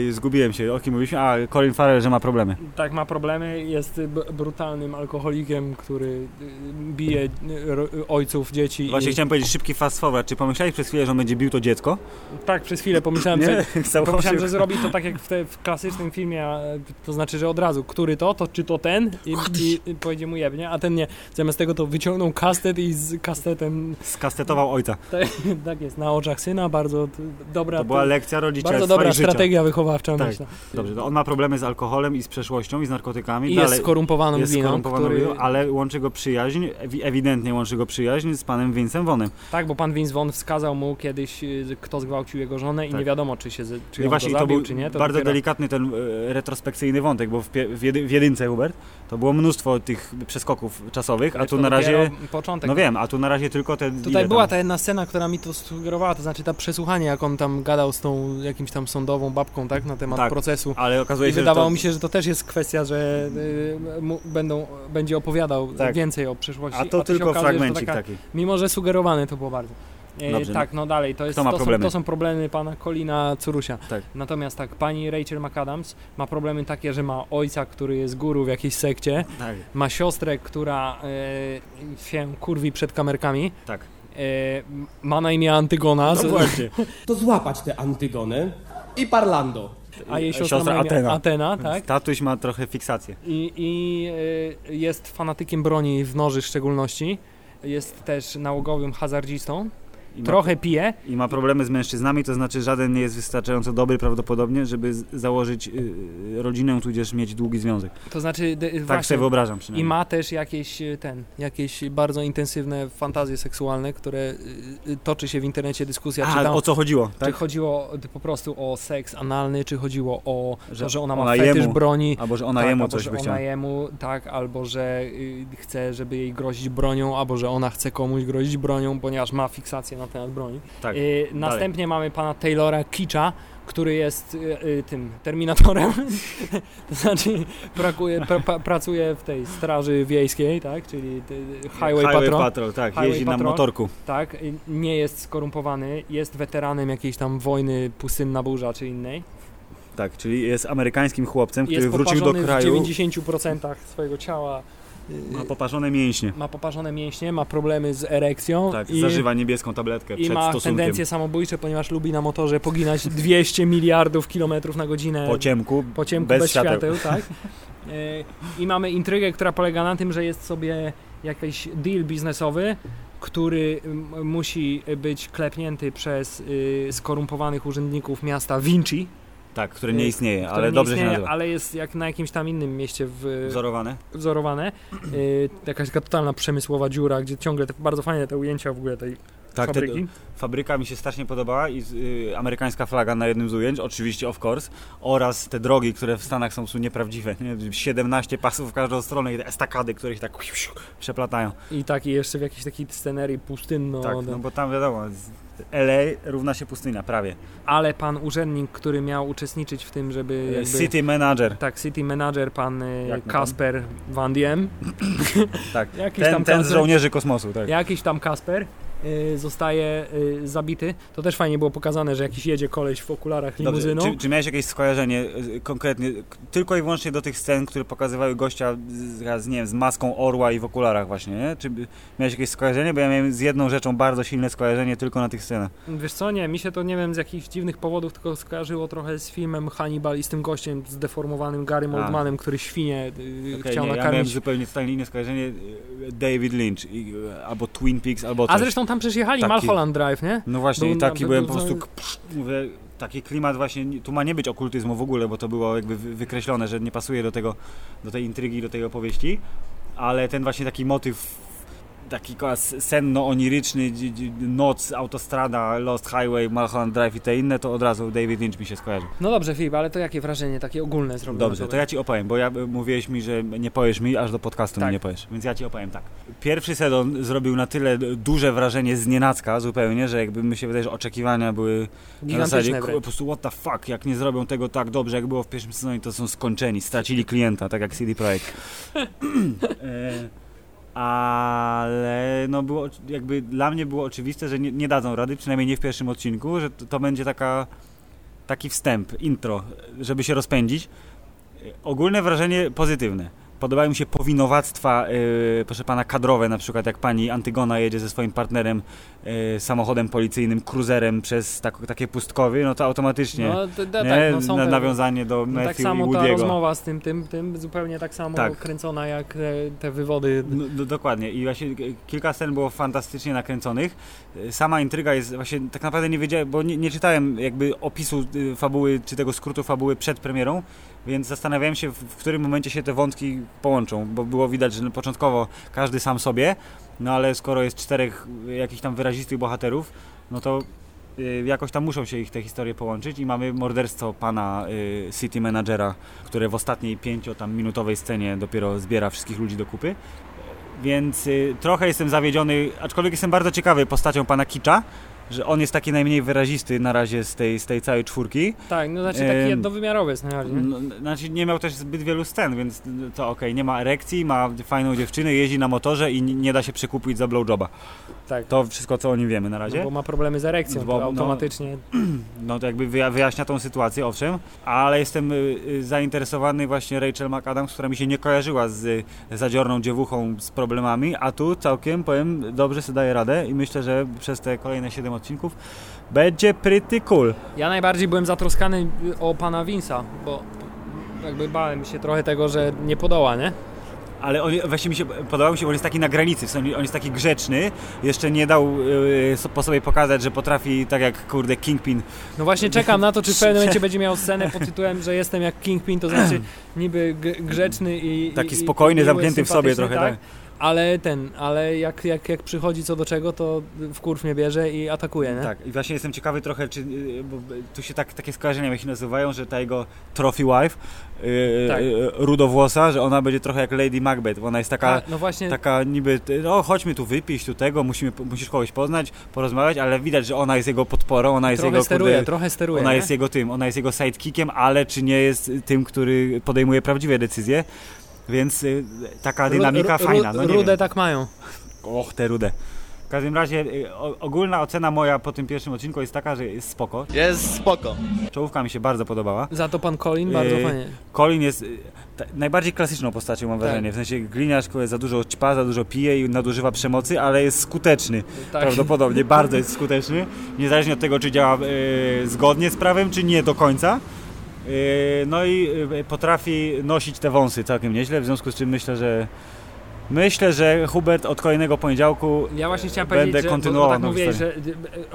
Yy, zgubiłem się. O kim mówiliśmy? A, Colin Farrell, że ma problemy. tak ma problemy, jest brutalnym alkoholikiem, który y, bije y, ro- ojców, dzieci. Właśnie i... chciałem powiedzieć szybki fast forward. Czy pomyślałeś przez chwilę, że on będzie bił to dziecko? Tak, przez chwilę pomyślałem, że, pomyślałem że zrobi to tak jak w, te, w klasycznym filmie, a, to znaczy, że od razu, który to, to czy to ten i, i, i powiedzie mu jebnie, a ten nie. Zamiast tego to wyciągnął kastet i z kastetem, Skastetował ojca. tak, tak jest, na oczach syna, bardzo dobra, To była lekcja rodzicielstwa bardzo dobra i życia. strategia wychowawcza, Tak. myślę. Dobrze, to on ma problemy z alkoholem i z przeszłością i z narkotykami. I Dalej, jest skorumpowaną jest gliną, skorumpowaną który, gliną, ale łączy go przyjaźń, ewi- ewidentnie łączy go przyjaźń z panem Vincem Vonem. tak, bo pan Vince Vaughn wskazał mu kiedyś, y, kto zgwałcił jego żonę i Tak. nie wiadomo, czy się, czy I właśnie go to zabił, był czy nie. To bardzo dopiero- delikatny ten e, retrospekcyjny wątek, bo w, pie- w, jedy, w jedynce Hubert to było mnóstwo tych przeskoków czasowych, a tu na razie... Początek. No wiem, a tu na razie tylko te... Tutaj była ta jedna scena, która mi to sugerowała, to znaczy ta przesłuchanie, jak on tam gadał z tą jakimś tam sądową babką, tak, na temat Tak, procesu. Ale okazuje I się, że wydawało to... mi się, że to też jest kwestia, że y, będą, będzie opowiadał Tak. więcej o przyszłości. A to się tylko okazuje, fragmencik taka, taki. Mimo, że sugerowane to było bardzo. E, Dobrze, tak, no dalej, to, jest, to, są, problemy? to są problemy pana Colina Curusia. Tak. Natomiast tak, pani Rachel McAdams ma problemy takie, że ma ojca, który jest guru w jakiejś sekcie, Tak, ma siostrę, która e, się kurwi przed kamerkami, tak. E, ma na imię Antygona, No właśnie. To złapać tę Antygonę i Parlando. a jej siostra, Siostra Atena. Atena tak? Tatuś ma trochę fiksację. I, i e, jest fanatykiem broni w noży w szczególności. Jest też nałogowym hazardzistą. I ma, Trochę pije. I ma problemy z mężczyznami, to znaczy żaden nie jest wystarczająco dobry prawdopodobnie, żeby założyć y, rodzinę, tudzież mieć długi związek. To znaczy d- Tak właśnie, sobie wyobrażam i przynajmniej. ma też jakieś e, ten, jakieś bardzo intensywne fantazje seksualne, które y, y, toczy się w internecie dyskusja, czy, A, tam, o co chodziło, czy tak? chodziło po prostu o seks analny, czy chodziło o Że to, że ona ma ona fetysz jemu- broni. Albo że ona tak, jemu albo, coś że by ona chciała. jemu, tak, albo że y, chce, żeby jej grozić bronią, albo że ona chce komuś grozić bronią, ponieważ ma fiksację na temat broni. Tak. Y, następnie mamy pana Taylora Kicza, który jest y, y, tym terminatorem, to znaczy prakuje, pra, pra, pracuje w tej straży wiejskiej, tak, czyli ty, Highway, Patrol. tak, Highway jeździ na Patrol. motorku. Tak, nie jest skorumpowany, jest weteranem jakiejś tam wojny pustynna burza czy innej. Tak, czyli jest amerykańskim chłopcem, który Jest wrócił do kraju, w 90% swojego ciała. Y, ma poparzone mięśnie. ma poparzone mięśnie, ma problemy z erekcją Tak, i, zażywa niebieską tabletkę i przed ma stosunkiem. tendencje samobójcze, ponieważ lubi na motorze poginać 200 miliardów kilometrów na godzinę Po ciemku, po ciemku bez, bez, świateł. świateł, tak? E, I mamy intrygę, która polega na tym, że jest sobie jakiś deal biznesowy, który m, musi być klepnięty przez y, skorumpowanych urzędników miasta Vinci. Tak, które nie y, istnieje, które ale nie dobrze istnieje, się nazywa. Ale jest jak na jakimś tam innym mieście w, Wzorowane? wzorowane. Y, jakaś taka totalna przemysłowa dziura, gdzie ciągle te, bardzo fajne te ujęcia w ogóle tej Tak, te, fabryki. fabryka mi się strasznie podobała i y, amerykańska flaga na jednym z ujęć, oczywiście of course, oraz te drogi, które w Stanach są, są nieprawdziwe. Nie? 17 pasów w każdą stronę i te estakady, które się tak przeplatają. I taki jeszcze w jakiejś takiej scenerii pustynno. tak, no bo tam wiadomo, LA równa się pustynia, prawie. Ale pan urzędnik, który miał uczestniczyć w tym, żeby jakby... City Manager. Tak, city manager, pan mu Kasper Van Diem. Tak, Jakiś ten, tam ten z żołnierzy kosmosu, tak. Jakiś tam Kasper zostaje y, zabity. To też fajnie było pokazane, że jakiś jedzie koleś w okularach limuzyną. Czy, czy miałeś jakieś skojarzenie y, konkretnie, tylko i wyłącznie do tych scen, które pokazywały gościa z, nie wiem, z maską orła i w okularach właśnie, nie? Czy miałeś jakieś skojarzenie? Bo ja miałem z jedną rzeczą bardzo silne skojarzenie tylko na tych scenach. Wiesz co, nie, mi się to nie wiem z jakichś dziwnych powodów, tylko skojarzyło trochę z filmem Hannibal i z tym gościem zdeformowanym Garym. Oldmanem, który świnie y, Okej, chciał nie, ja miałem nakarmić. zupełnie totalnie inne skojarzenie. y, David Lynch i, y, albo Twin Peaks, albo coś. A zresztą tam przecież jechali Taki- Mulholland Drive, nie? No właśnie, Był i taki był- byłem po prostu, mówię, taki klimat właśnie, nie- tu ma nie być okultyzmu w ogóle, bo to było jakby wy- wykreślone, że nie pasuje do tego, do tej intrygi, do tej opowieści, ale ten właśnie taki motyw taki senno-oniryczny, noc, autostrada, Lost Highway, Mulholland Drive i te inne, to od razu David Lynch mi się skojarzył. No dobrze, Filip, ale to jakie wrażenie takie ogólne zrobiło? Dobrze, to ja ci opowiem, bo ja y, mówiłeś mi, że nie powiesz mi, aż do podcastu Tak. mi nie powiesz, więc ja ci opowiem tak. Pierwszy sezon zrobił na tyle duże wrażenie z nienacka zupełnie, że jakby mi się wydaje, że oczekiwania były na zasadzie wręcz. po prostu what the fuck, jak nie zrobią tego tak dobrze, jak było w pierwszym sezonie, to są skończeni, stracili klienta, tak jak CD Projekt. e, ale no było, jakby dla mnie było oczywiste, że nie, nie dadzą rady, przynajmniej nie w pierwszym odcinku, że to, to będzie taka taki wstęp, intro, żeby się rozpędzić. Ogólne wrażenie pozytywne. Podobają mi się powinowactwa, e, proszę pana, kadrowe, na przykład jak pani Antygona jedzie ze swoim partnerem e, samochodem policyjnym, cruiserem przez tak, takie pustkowy, no to automatycznie No, to, to, nie? tak, no Na, nawiązanie do no, Matthew tak samo ta rozmowa z tym, tym, tym zupełnie tak samo Tak. kręcona jak te, te wywody. No, no, dokładnie i właśnie e, kilka scen było fantastycznie nakręconych. E, Sama intryga jest właśnie, tak naprawdę nie wiedziałem, bo nie, nie czytałem jakby opisu fabuły, czy tego skrótu fabuły przed premierą, więc zastanawiałem się w którym momencie się te wątki połączą, bo było widać, że początkowo każdy sam sobie, no ale skoro jest czterech jakichś tam wyrazistych bohaterów, no to y, jakoś tam muszą się ich te historie połączyć i mamy morderstwo pana y, city managera, które w ostatniej pięcio tam minutowej scenie dopiero zbiera wszystkich ludzi do kupy. Więc y, trochę jestem zawiedziony, aczkolwiek jestem bardzo ciekawy postacią pana Kicza, że on jest taki najmniej wyrazisty na razie z tej, z tej całej czwórki. Tak, no znaczy taki Em, jednowymiarowy jest najbardziej. No, znaczy nie miał też zbyt wielu scen, więc to okej, nie ma erekcji, ma fajną dziewczynę, jeździ na motorze i nie da się przekupić za blowjoba. Tak. To wszystko, co o nim wiemy na razie. No, bo ma problemy z erekcją, Bo- no- automatycznie. No to jakby wyja- wyjaśnia tą sytuację, owszem, ale jestem y, y, zainteresowany właśnie Rachel McAdams, która mi się nie kojarzyła z y, zadziorną dziewuchą z problemami, a tu całkiem, powiem, dobrze sobie daje radę i myślę, że przez te kolejne 7 odcinków będzie pretty cool. Ja najbardziej byłem zatroskany o pana Vince'a, bo jakby bałem się trochę tego, że nie podoła, nie? Ale on, właśnie mi się podobał mi się, bo on jest taki na granicy, w sensie on jest taki grzeczny, jeszcze nie dał y, so- po sobie pokazać, że potrafi tak jak kurde Kingpin. No właśnie czekam na to, czy w pewnym momencie będzie miał scenę pod tytułem, że jestem jak Kingpin, to znaczy niby grzeczny i... Taki i, spokojny, i zamknięty w sobie trochę, tak. Ale ten, ale jak, jak, jak przychodzi co do czego, to w kurw mnie bierze i atakuje, nie? Tak, i właśnie jestem ciekawy trochę, czy, y, bo tu się tak, takie skojarzenia się nazywają, że ta jego trophy wife, yy, Tak. yy, rudowłosa, że ona będzie trochę jak Lady Macbeth, bo ona jest taka, A, no właśnie, taka niby, no chodźmy tu wypić, tu tego, musimy, musisz kogoś poznać, porozmawiać, ale widać, że ona jest jego podporą, ona jest trochę jego, steruje, trochę steruje, ona nie? jest jego tym, ona jest jego sidekickiem, ale czy nie jest tym, który podejmuje prawdziwe decyzje, więc y, taka Ru- dynamika ru- fajna, no nie Rudę wiem. tak mają. Och, te rude. W każdym razie y, o, ogólna ocena moja po tym pierwszym odcinku jest taka, że jest spoko. Jest spoko. Czołówka mi się bardzo podobała. Za to pan Colin bardzo Yy, fajnie. Colin jest y, najbardziej klasyczną postacią, mam Tak. wrażenie. W sensie gliniarz, który za dużo ćpa, za dużo pije i nadużywa przemocy, ale jest skuteczny. Tak. Prawdopodobnie bardzo jest skuteczny. Niezależnie od tego, czy działa y, zgodnie z prawem, czy nie do końca. Y, no i y, potrafi nosić te wąsy całkiem nieźle, w związku z czym myślę, że myślę, że Hubert od kolejnego poniedziałku Ja właśnie chciałem będę powiedzieć, że, bo, bo kontynuował tak historię. że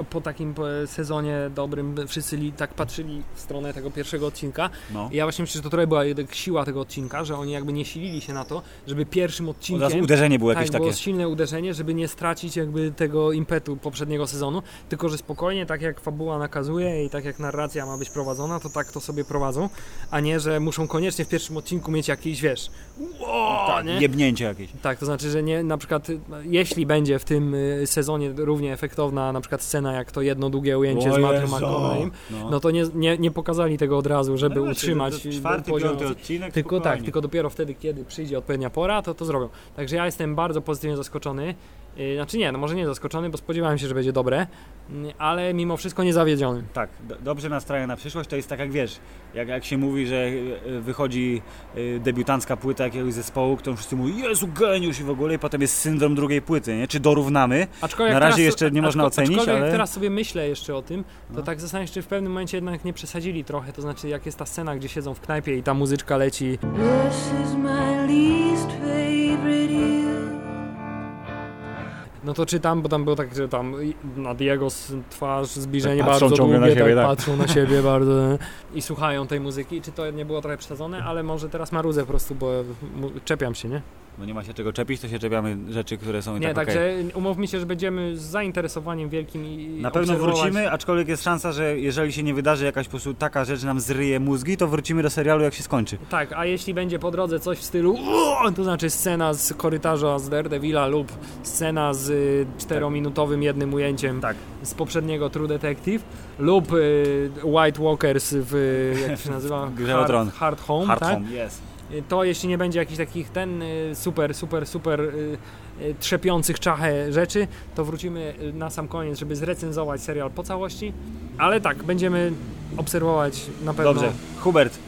e, po takim sezonie dobrym wszyscy li, tak patrzyli w stronę tego pierwszego odcinka. No. I ja właśnie myślę, że to trochę była jednak siła tego odcinka, że oni jakby nie silili się na to, żeby pierwszym Od odcinkiem... razu uderzenie było jakieś tak, było takie. silne uderzenie, żeby nie stracić jakby tego impetu poprzedniego sezonu, tylko że spokojnie, tak jak fabuła nakazuje i tak jak narracja ma być prowadzona, to tak to sobie prowadzą, a nie, że muszą koniecznie w pierwszym odcinku mieć jakiś, wiesz, wow, Tak, jebnięcie jakieś. Tak, to znaczy, że nie, na przykład y, jeśli będzie w tym y, sezonie równie efektowna na przykład scena jak to jedno długie ujęcie O z Matthew McConaughey'em, no. no. to nie, nie, nie pokazali tego od razu, żeby No, utrzymać to- to czwarty, poziom. odcinek, Tylko spokojnie. tak, tylko dopiero wtedy, kiedy przyjdzie odpowiednia pora, to to zrobią. Także ja jestem bardzo pozytywnie zaskoczony Znaczy nie, no może nie zaskoczony, bo spodziewałem się, że będzie dobre, mm, ale mimo wszystko nie zawiedziony. Tak, do, dobrze nastraja na przyszłość. To jest tak jak wiesz, jak, jak się mówi, że e, wychodzi e, debiutancka płyta jakiegoś zespołu, którą wszyscy mówią, Jezu, geniusz i w ogóle, i potem jest syndrom drugiej płyty, nie? Czy dorównamy? Aczkolwiek Na razie teraz, jeszcze nie można aczko- ocenić, aczkolwiek ale... teraz sobie myślę jeszcze o tym, to No. tak zastanawiam się, czy w pewnym momencie jednak nie przesadzili trochę, to znaczy jak jest ta scena, gdzie siedzą w knajpie i ta muzyczka leci, This is my least favorite year. No to czytam, bo tam było tak, że tam nad jego twarz zbliżenie Tak, bardzo długie, na siebie, tak, tak. patrzą na siebie bardzo i słuchają tej muzyki, czy to nie było trochę przesadzone, ale może teraz marudzę po prostu, bo czepiam się, nie? Bo nie ma się czego czepić, to się czepiamy rzeczy, które są i Nie, tak także okej. umówmy się, że będziemy z zainteresowaniem wielkim i Na pewno wrócimy, aczkolwiek jest szansa, że jeżeli się nie wydarzy jakaś po prostu taka rzecz, nam zryje mózgi, to wrócimy do serialu jak się skończy. Tak, a jeśli będzie po drodze coś w stylu to znaczy scena z korytarza z Daredevila lub scena z y, czterominutowym jednym ujęciem Tak. z poprzedniego True Detective lub y, White Walkers w, jak się nazywa? Hard, Hard Home, Hard tak? home, yes. Y, To jeśli nie będzie jakichś takich ten y, super, super, super y, trzepiących czachę rzeczy, to wrócimy na sam koniec, żeby zrecenzować serial po całości, ale tak, będziemy obserwować na pewno Dobrze, Hubert,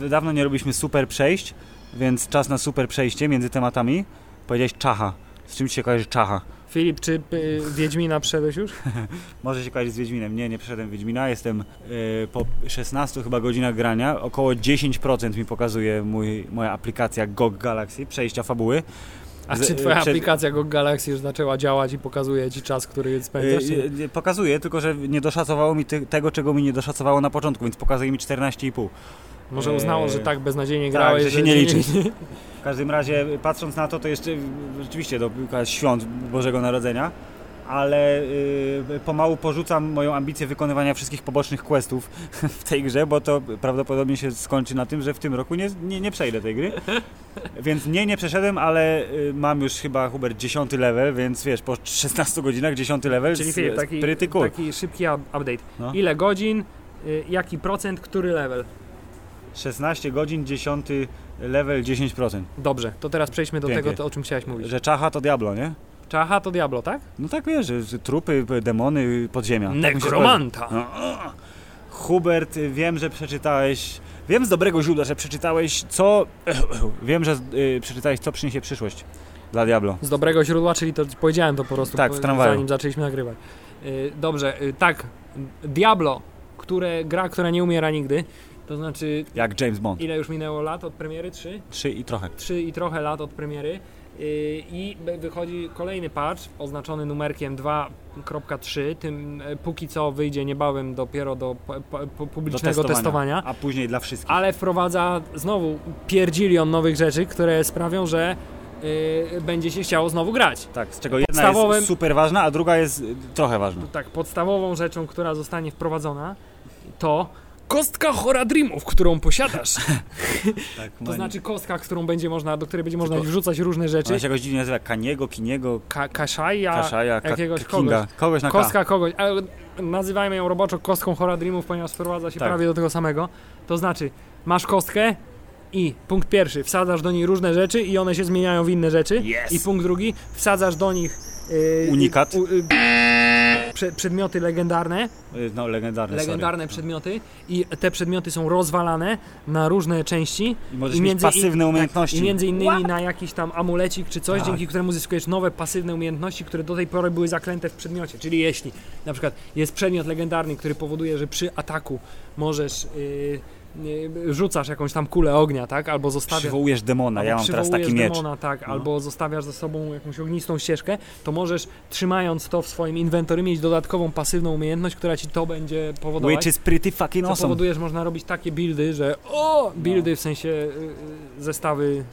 yy, dawno nie robiliśmy super przejść, więc czas na super przejście między tematami. Powiedziałeś czacha. Z czym ci się kojarzy czacha? Filip, czy y, Wiedźmina przeszedłeś już? Może się kojarzyć z Wiedźminem. Nie, nie przeszedłem Wiedźmina. Jestem yy, po 16 chyba godzinach grania. Około 10% mi pokazuje mój, moja aplikacja GOG Galaxy, przejścia fabuły. A czy twoja przed- aplikacja Go Galaxy już zaczęła działać i pokazuje ci czas, który spędzasz? Czy- yy, pokazuje, tylko że nie doszacowało mi tego, czego mi nie doszacowało na początku, więc pokazuje mi 14,5. Może uznało, Eee, że tak beznadziejnie tak, grałeś, że się nie liczy. W każdym razie, patrząc na to, to jeszcze rzeczywiście do świąt Bożego Narodzenia, ale y, pomału porzucam moją ambicję wykonywania wszystkich pobocznych questów w tej grze, bo to prawdopodobnie się skończy na tym, że w tym roku nie, nie, nie przejdę tej gry. Więc nie, nie przeszedłem, ale y, mam już chyba Hubert 10 level, więc wiesz, po 16 godzinach 10 level Czyli z- taki, cool. taki szybki up- update. No. Ile godzin, y, jaki procent, który level? 16 godzin, 10 level, 10%. Dobrze, to teraz przejdźmy do Pięknie. tego, o czym chciałeś mówić. Że czacha to Diablo, nie? Czacha to Diablo, tak? No tak wiesz, że, trupy, demony, podziemia. Tak kojarzy. No. Hubert, wiem, że przeczytałeś. Wiem z dobrego źródła, że przeczytałeś co. wiem, że y, przeczytałeś co przyniesie przyszłość dla Diablo. Z dobrego źródła, czyli to powiedziałem to po prostu, Tak, w tramwaju. zanim zaczęliśmy nagrywać. Y, dobrze, y, tak, Diablo, które, gra, która nie umiera nigdy, to znaczy Jak James Bond. ile już minęło lat od premiery? Trzy? Trzy i trochę. Trzy i trochę lat od premiery yy, i wychodzi kolejny patch oznaczony numerkiem 2.3, tym e, póki co wyjdzie niebawem dopiero do pu- pu- pu- Do publicznego testowania. A później dla wszystkich. ale wprowadza znowu pierdzilion nowych rzeczy, które sprawią, że yy, będzie się chciało znowu grać. Tak, z czego jedna jest super ważna, a druga jest y, trochę ważna. Tak, podstawową rzeczą, która zostanie wprowadzona to kostka Horadrimów, którą posiadasz. Tak, To znaczy kostka, którą będzie można, do której będzie można Tylko- wrzucać różne rzeczy. Ona się jakoś dziwnie nazywa Kaniego, Kiniego, Ka Kaszaja, Kaszaja, ka jakiegoś Kinga. kogoś. Kogoś na Kostka kogoś, ale nazywajmy ją roboczo kostką Horadrimów, ponieważ sprowadza się Tak. prawie do tego samego. To znaczy, masz kostkę i punkt pierwszy, wsadzasz do niej różne rzeczy i one się zmieniają w inne rzeczy. Yes. I punkt drugi, wsadzasz do nich Unikat. u- y, prze, przedmioty legendarne. Y, No, legendarny, legendarne przedmioty i te przedmioty są rozwalane na różne części. sorry. I możesz I mieć między pasywne in- umiejętności. I między innymi na jakiś tam amulecik czy coś, Tak. dzięki któremu zyskujesz nowe pasywne umiejętności, które do tej pory były zaklęte w przedmiocie. Czyli jeśli na przykład jest przedmiot legendarny, który powoduje, że przy ataku możesz yy, rzucasz jakąś tam kulę ognia, tak? Albo zostawiasz Przywołujesz demona, ja albo mam teraz taki przywołujesz miecz. demona, tak, No. albo zostawiasz za sobą jakąś ognistą ścieżkę, to możesz trzymając to w swoim inwentory mieć dodatkową pasywną umiejętność, która ci to będzie powodować. Which is pretty fucking Co awesome. powoduje, że można robić takie buildy, że o, buildy w sensie y, y, zestawy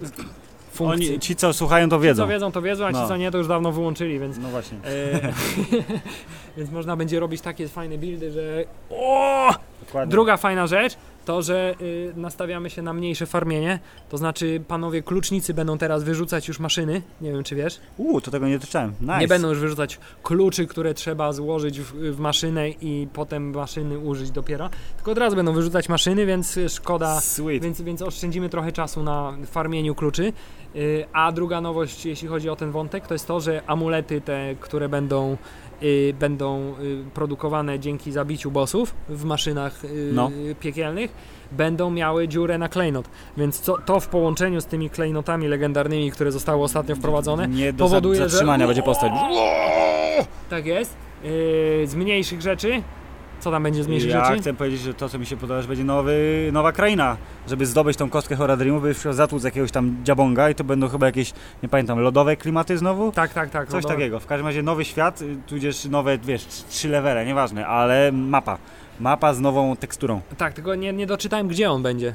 funkcji. Oni, ci co słuchają to Ci, wiedzą. co wiedzą, to wiedzą, a ci No. co nie, to już dawno wyłączyli, więc, No właśnie. e, więc można będzie robić takie fajne buildy, że o! Dokładnie. Druga fajna rzecz, to, że y, nastawiamy się na mniejsze farmienie, to znaczy panowie klucznicy będą teraz wyrzucać już maszyny, nie wiem czy wiesz. Uuu, to tego nie doczytałem. Nice. Nie będą już wyrzucać kluczy, które trzeba złożyć w, w maszynę i potem maszyny użyć dopiero, tylko od razu będą wyrzucać maszyny, więc y, szkoda, Sweet. więc, więc oszczędzimy trochę czasu na farmieniu kluczy. Y, A druga nowość, jeśli chodzi o ten wątek, to jest to, że amulety te, które będą będą y, produkowane dzięki zabiciu bossów w maszynach y, No. piekielnych, będą miały dziurę na klejnot. Więc co, to w połączeniu z tymi klejnotami legendarnymi, które zostały ostatnio wprowadzone, Nie do powoduje, za- zatrzymania że... będzie postać. Tak jest. Z mniejszych rzeczy. Co tam będzie z mniejszych ja rzeczy? chcę powiedzieć, że to, co mi się podoba, że będzie nowy, nowa kraina. Żeby zdobyć tą kostkę by trzeba zatłuc jakiegoś tam dziabonga i to będą chyba jakieś, nie pamiętam, lodowe klimaty znowu? Tak, tak, tak. Coś no, takiego. W każdym razie nowy świat, y, tudzież nowe, wiesz, trz- trzy levele, nieważne, ale mapa. Mapa z nową teksturą. Tak, tylko nie, nie doczytałem, gdzie on będzie.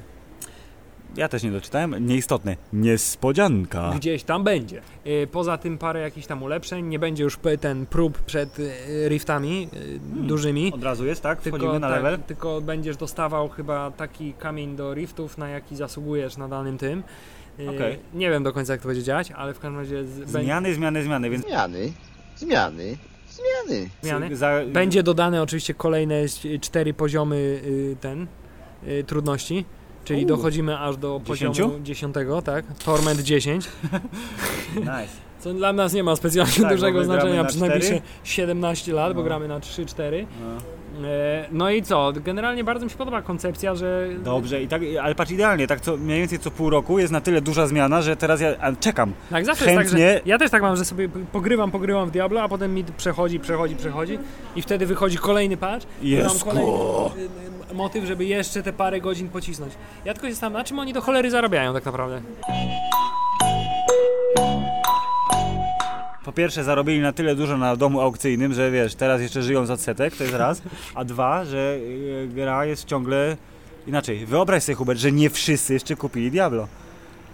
Ja też nie doczytałem. Nieistotne. Niespodzianka. Gdzieś tam będzie. Yy, poza tym parę jakichś tam ulepszeń. Nie będzie już ten prób przed yy, riftami yy, dużymi. Od razu jest, tak? Wchodzimy Tylko, na level. tak, tylko będziesz dostawał chyba taki kamień do riftów, na jaki zasługujesz na danym tym. Okej. Nie wiem do końca jak to będzie działać, ale w każdym razie z, Zmiany, zmiany, zmiany, więc... Zmiany, zmiany, zmiany. zmiany. Za, Będzie dodane oczywiście kolejne cztery poziomy y, ten y, trudności, czyli Uuu. dochodzimy aż do Dziesięciu? poziomu 10, tak? Torment 10. Nice. Co dla nas nie ma specjalnie Tak, bo dużego znaczenia najbliższe cztery. 17 lat, bo No. gramy na 3-4. No. E, No i co? Generalnie bardzo mi się podoba koncepcja, że Dobrze, i tak, ale patrz idealnie, tak co, mniej więcej co pół roku jest na tyle duża zmiana, że teraz ja czekam. Tak, zawsze jest tak, Chętnie- ja też tak mam, że sobie pogrywam, pogrywam w Diablo, a potem mi przechodzi, przechodzi, przechodzi i wtedy wychodzi kolejny patch mam Jest kolejny y, motyw, żeby jeszcze te parę godzin pocisnąć. Ja tylko się zastanawiam, na czym oni do cholery zarabiają tak naprawdę. Po pierwsze zarobili na tyle dużo na domu aukcyjnym, że wiesz, teraz jeszcze żyją z odsetek, to jest raz. A dwa, że y, gra jest ciągle inaczej. Wyobraź sobie Hubert, że nie wszyscy jeszcze kupili Diablo.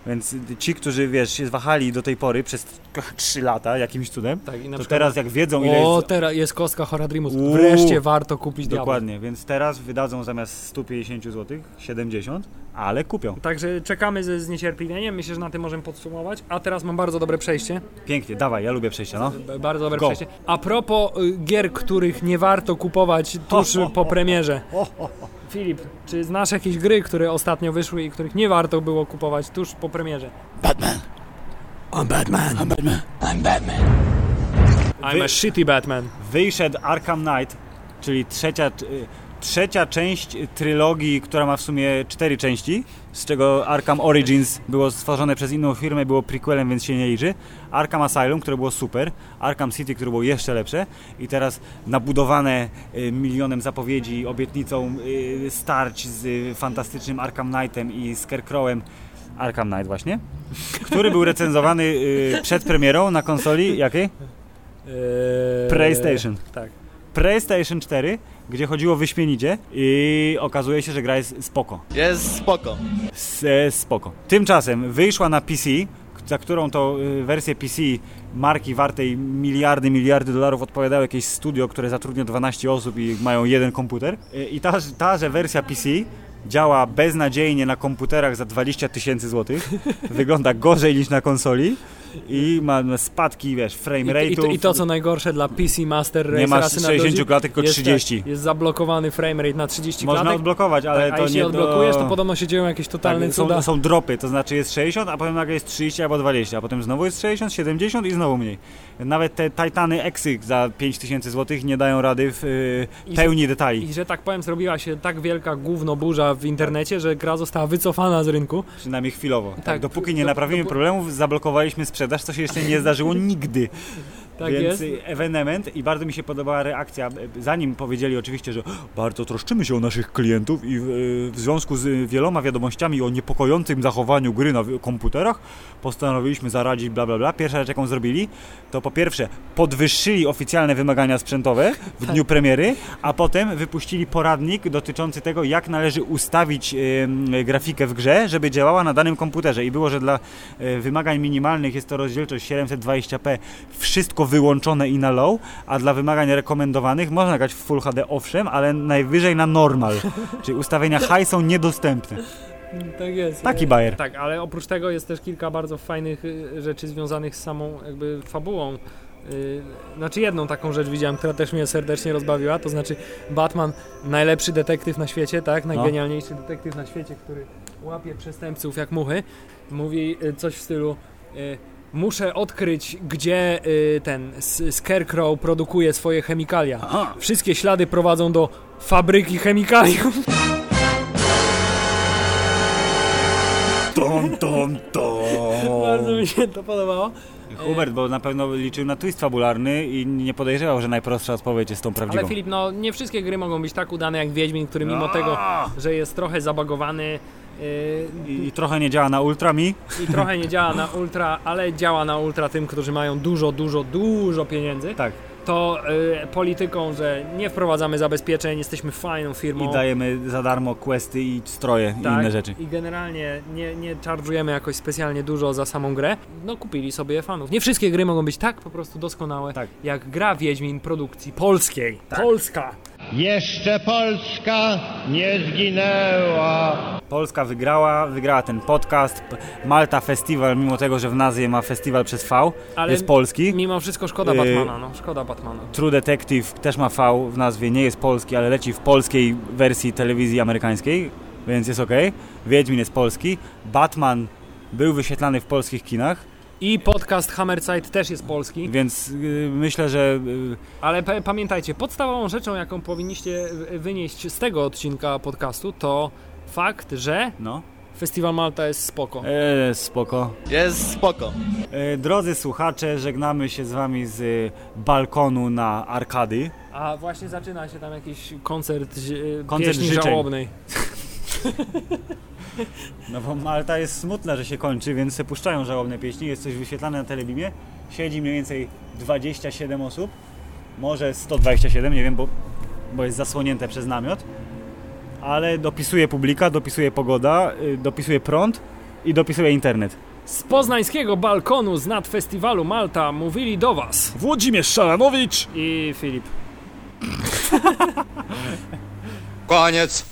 Więc ci, którzy wiesz, się wahali do tej pory przez 3 lata jakimś cudem, Tak, i na to przykład- teraz jak wiedzą ile O, jest... teraz jest kostka Horadrimus. Uuu. Wreszcie warto kupić. Dokładnie, więc teraz wydadzą zamiast 150 zł 70, ale kupią. Także czekamy ze zniecierpliwieniem. Myślę, że na tym możemy podsumować. A teraz mam bardzo dobre przejście. Pięknie, dawaj, ja lubię przejścia, no. Bardzo dobre Go. przejście. A propos y, gier, których nie warto kupować tuż po premierze. Filip, czy znasz jakieś gry, które ostatnio wyszły i których nie warto było kupować tuż po premierze? Batman. I'm Batman. I'm Batman. I'm Batman. I'm a shitty Batman. Wyszedł Arkham Knight, czyli trzecia, y, trzecia część trylogii, która ma w sumie cztery części, z czego Arkham Origins było stworzone przez inną firmę, było prequelem, więc się nie liczy. Arkham Asylum, które było super, Arkham City, które było jeszcze lepsze i teraz nabudowane y, milionem zapowiedzi, obietnicą y, starć z y, fantastycznym Arkham Knightem i Scarecrowem, Arkham Knight właśnie, który był recenzowany przed premierą na konsoli jakiej? Eee, PlayStation. Tak. PlayStation 4, gdzie chodziło wyśmienicie i okazuje się, że gra jest spoko. Jest spoko. S e, spoko. Tymczasem wyszła na PC, za którą to y, wersję PC marki wartej miliardy, miliardy dolarów odpowiadało jakieś studio, które zatrudnia 12 osób i mają jeden komputer. Y, I ta, ta, że wersja PC działa beznadziejnie na komputerach za 20 tysięcy złotych, wygląda gorzej niż na konsoli i ma spadki, wiesz, frame I, i, rate'ów. I to co najgorsze dla PC Master Race Nie masz Rasy na 60 ludzi, klatek, tylko jest, 30. tak, Jest zablokowany framerate na 30 Można klatek. odblokować, ale tak, a to jeśli nie odblokujesz, do... to podobno się dzieją jakieś totalne tak, cuda. są, są dropy, to znaczy jest 60, a potem nagle jest 30 albo 20, a potem znowu jest 60, 70 i znowu mniej. Nawet te Titany Exy za 5000 zł nie dają rady w y, pełni detali. I że tak powiem, zrobiła się tak wielka gówno burza w internecie, że gra została wycofana z rynku. Przynajmniej chwilowo. Tak, Tak, dopóki nie naprawimy problemów, zablokowaliśmy sprzedaż, co się jeszcze nie zdarzyło nigdy. Tak Więc jest. ewenement i bardzo mi się podobała reakcja, zanim powiedzieli oczywiście, że bardzo troszczymy się o naszych klientów i w, związku z wieloma wiadomościami o niepokojącym zachowaniu gry na komputerach postanowiliśmy zaradzić bla bla bla. Pierwsza rzecz jaką zrobili, to po pierwsze podwyższyli oficjalne wymagania sprzętowe w dniu premiery, a potem wypuścili poradnik dotyczący tego, jak należy ustawić grafikę w grze, żeby działała na danym komputerze i było, że dla y, wymagań minimalnych jest to rozdzielczość 720p, wszystko wyłączone i na low, a dla wymagań rekomendowanych można grać w Full HD owszem, ale najwyżej na normal. Czyli ustawienia high są niedostępne. Tak jest. Taki bajer. Tak, ale oprócz tego jest też kilka bardzo fajnych y, rzeczy związanych z samą jakby fabułą. Y, Znaczy jedną taką rzecz widziałem, która też mnie serdecznie rozbawiła, to znaczy Batman, najlepszy detektyw na świecie, tak? Najgenialniejszy detektyw na świecie, który łapie przestępców jak muchy, mówi y, coś w stylu muszę odkryć, gdzie y, ten Scarecrow produkuje swoje chemikalia. Wszystkie ślady prowadzą do fabryki chemikaliów. Tom, tom, Bardzo tom. mi się to podobało. Hubert, bo na pewno liczył na twist fabularny i nie podejrzewał, że najprostsza odpowiedź jest tą prawdziwą. Ale Filip, no nie wszystkie gry mogą być tak udane jak Wiedźmin, który mimo tego, że jest trochę zabagowany I, I trochę nie działa na Ultra Mi. i trochę nie działa na ultra, ale działa na ultra tym, którzy mają dużo, dużo, dużo pieniędzy, Tak. To yy, polityką, że nie wprowadzamy zabezpieczeń, jesteśmy fajną firmą. I dajemy za darmo questy i stroje i tak, inne rzeczy. I generalnie nie, nie charge'ujemy jakoś specjalnie dużo za samą grę. No kupili sobie fanów. Nie wszystkie gry mogą być tak po prostu doskonałe, Tak. jak gra Wiedźmin produkcji polskiej. Polska! Jeszcze Polska nie zginęła. Polska wygrała, wygrała ten podcast. Malta Festival, mimo tego, że w nazwie ma festiwal przez V, Ale jest polski. Mimo wszystko szkoda Yy, Batmana, no szkoda Batmana. True Detective też ma V w nazwie, nie jest polski, ale leci w polskiej wersji telewizji amerykańskiej, więc jest ok. Wiedźmin jest polski. Batman był wyświetlany w polskich kinach, I podcast Hammerside też jest polski, więc yy, myślę, że yy, ale pa- pamiętajcie, podstawową rzeczą, jaką powinniście wynieść z tego odcinka podcastu, to fakt, że no, Festiwal Malta jest spoko. e, spoko. Jest spoko. E, drodzy słuchacze, żegnamy się z wami z y, balkonu na Arkady. A właśnie zaczyna się tam jakiś koncert, e, Koncert pieśni życzeń. żałobnej. No bo Malta jest smutna, że się kończy, więc se puszczają żałobne pieśni, jest coś wyświetlane na telebimie. Siedzi mniej więcej 27 osób, może 127, nie wiem, bo, bo jest zasłonięte przez namiot. Ale dopisuje publika, dopisuje pogoda, y, dopisuje prąd i dopisuje internet. Z poznańskiego balkonu z nad festiwalu Malta mówili do Was Włodzimierz Szaranowicz! i Filip. Koniec.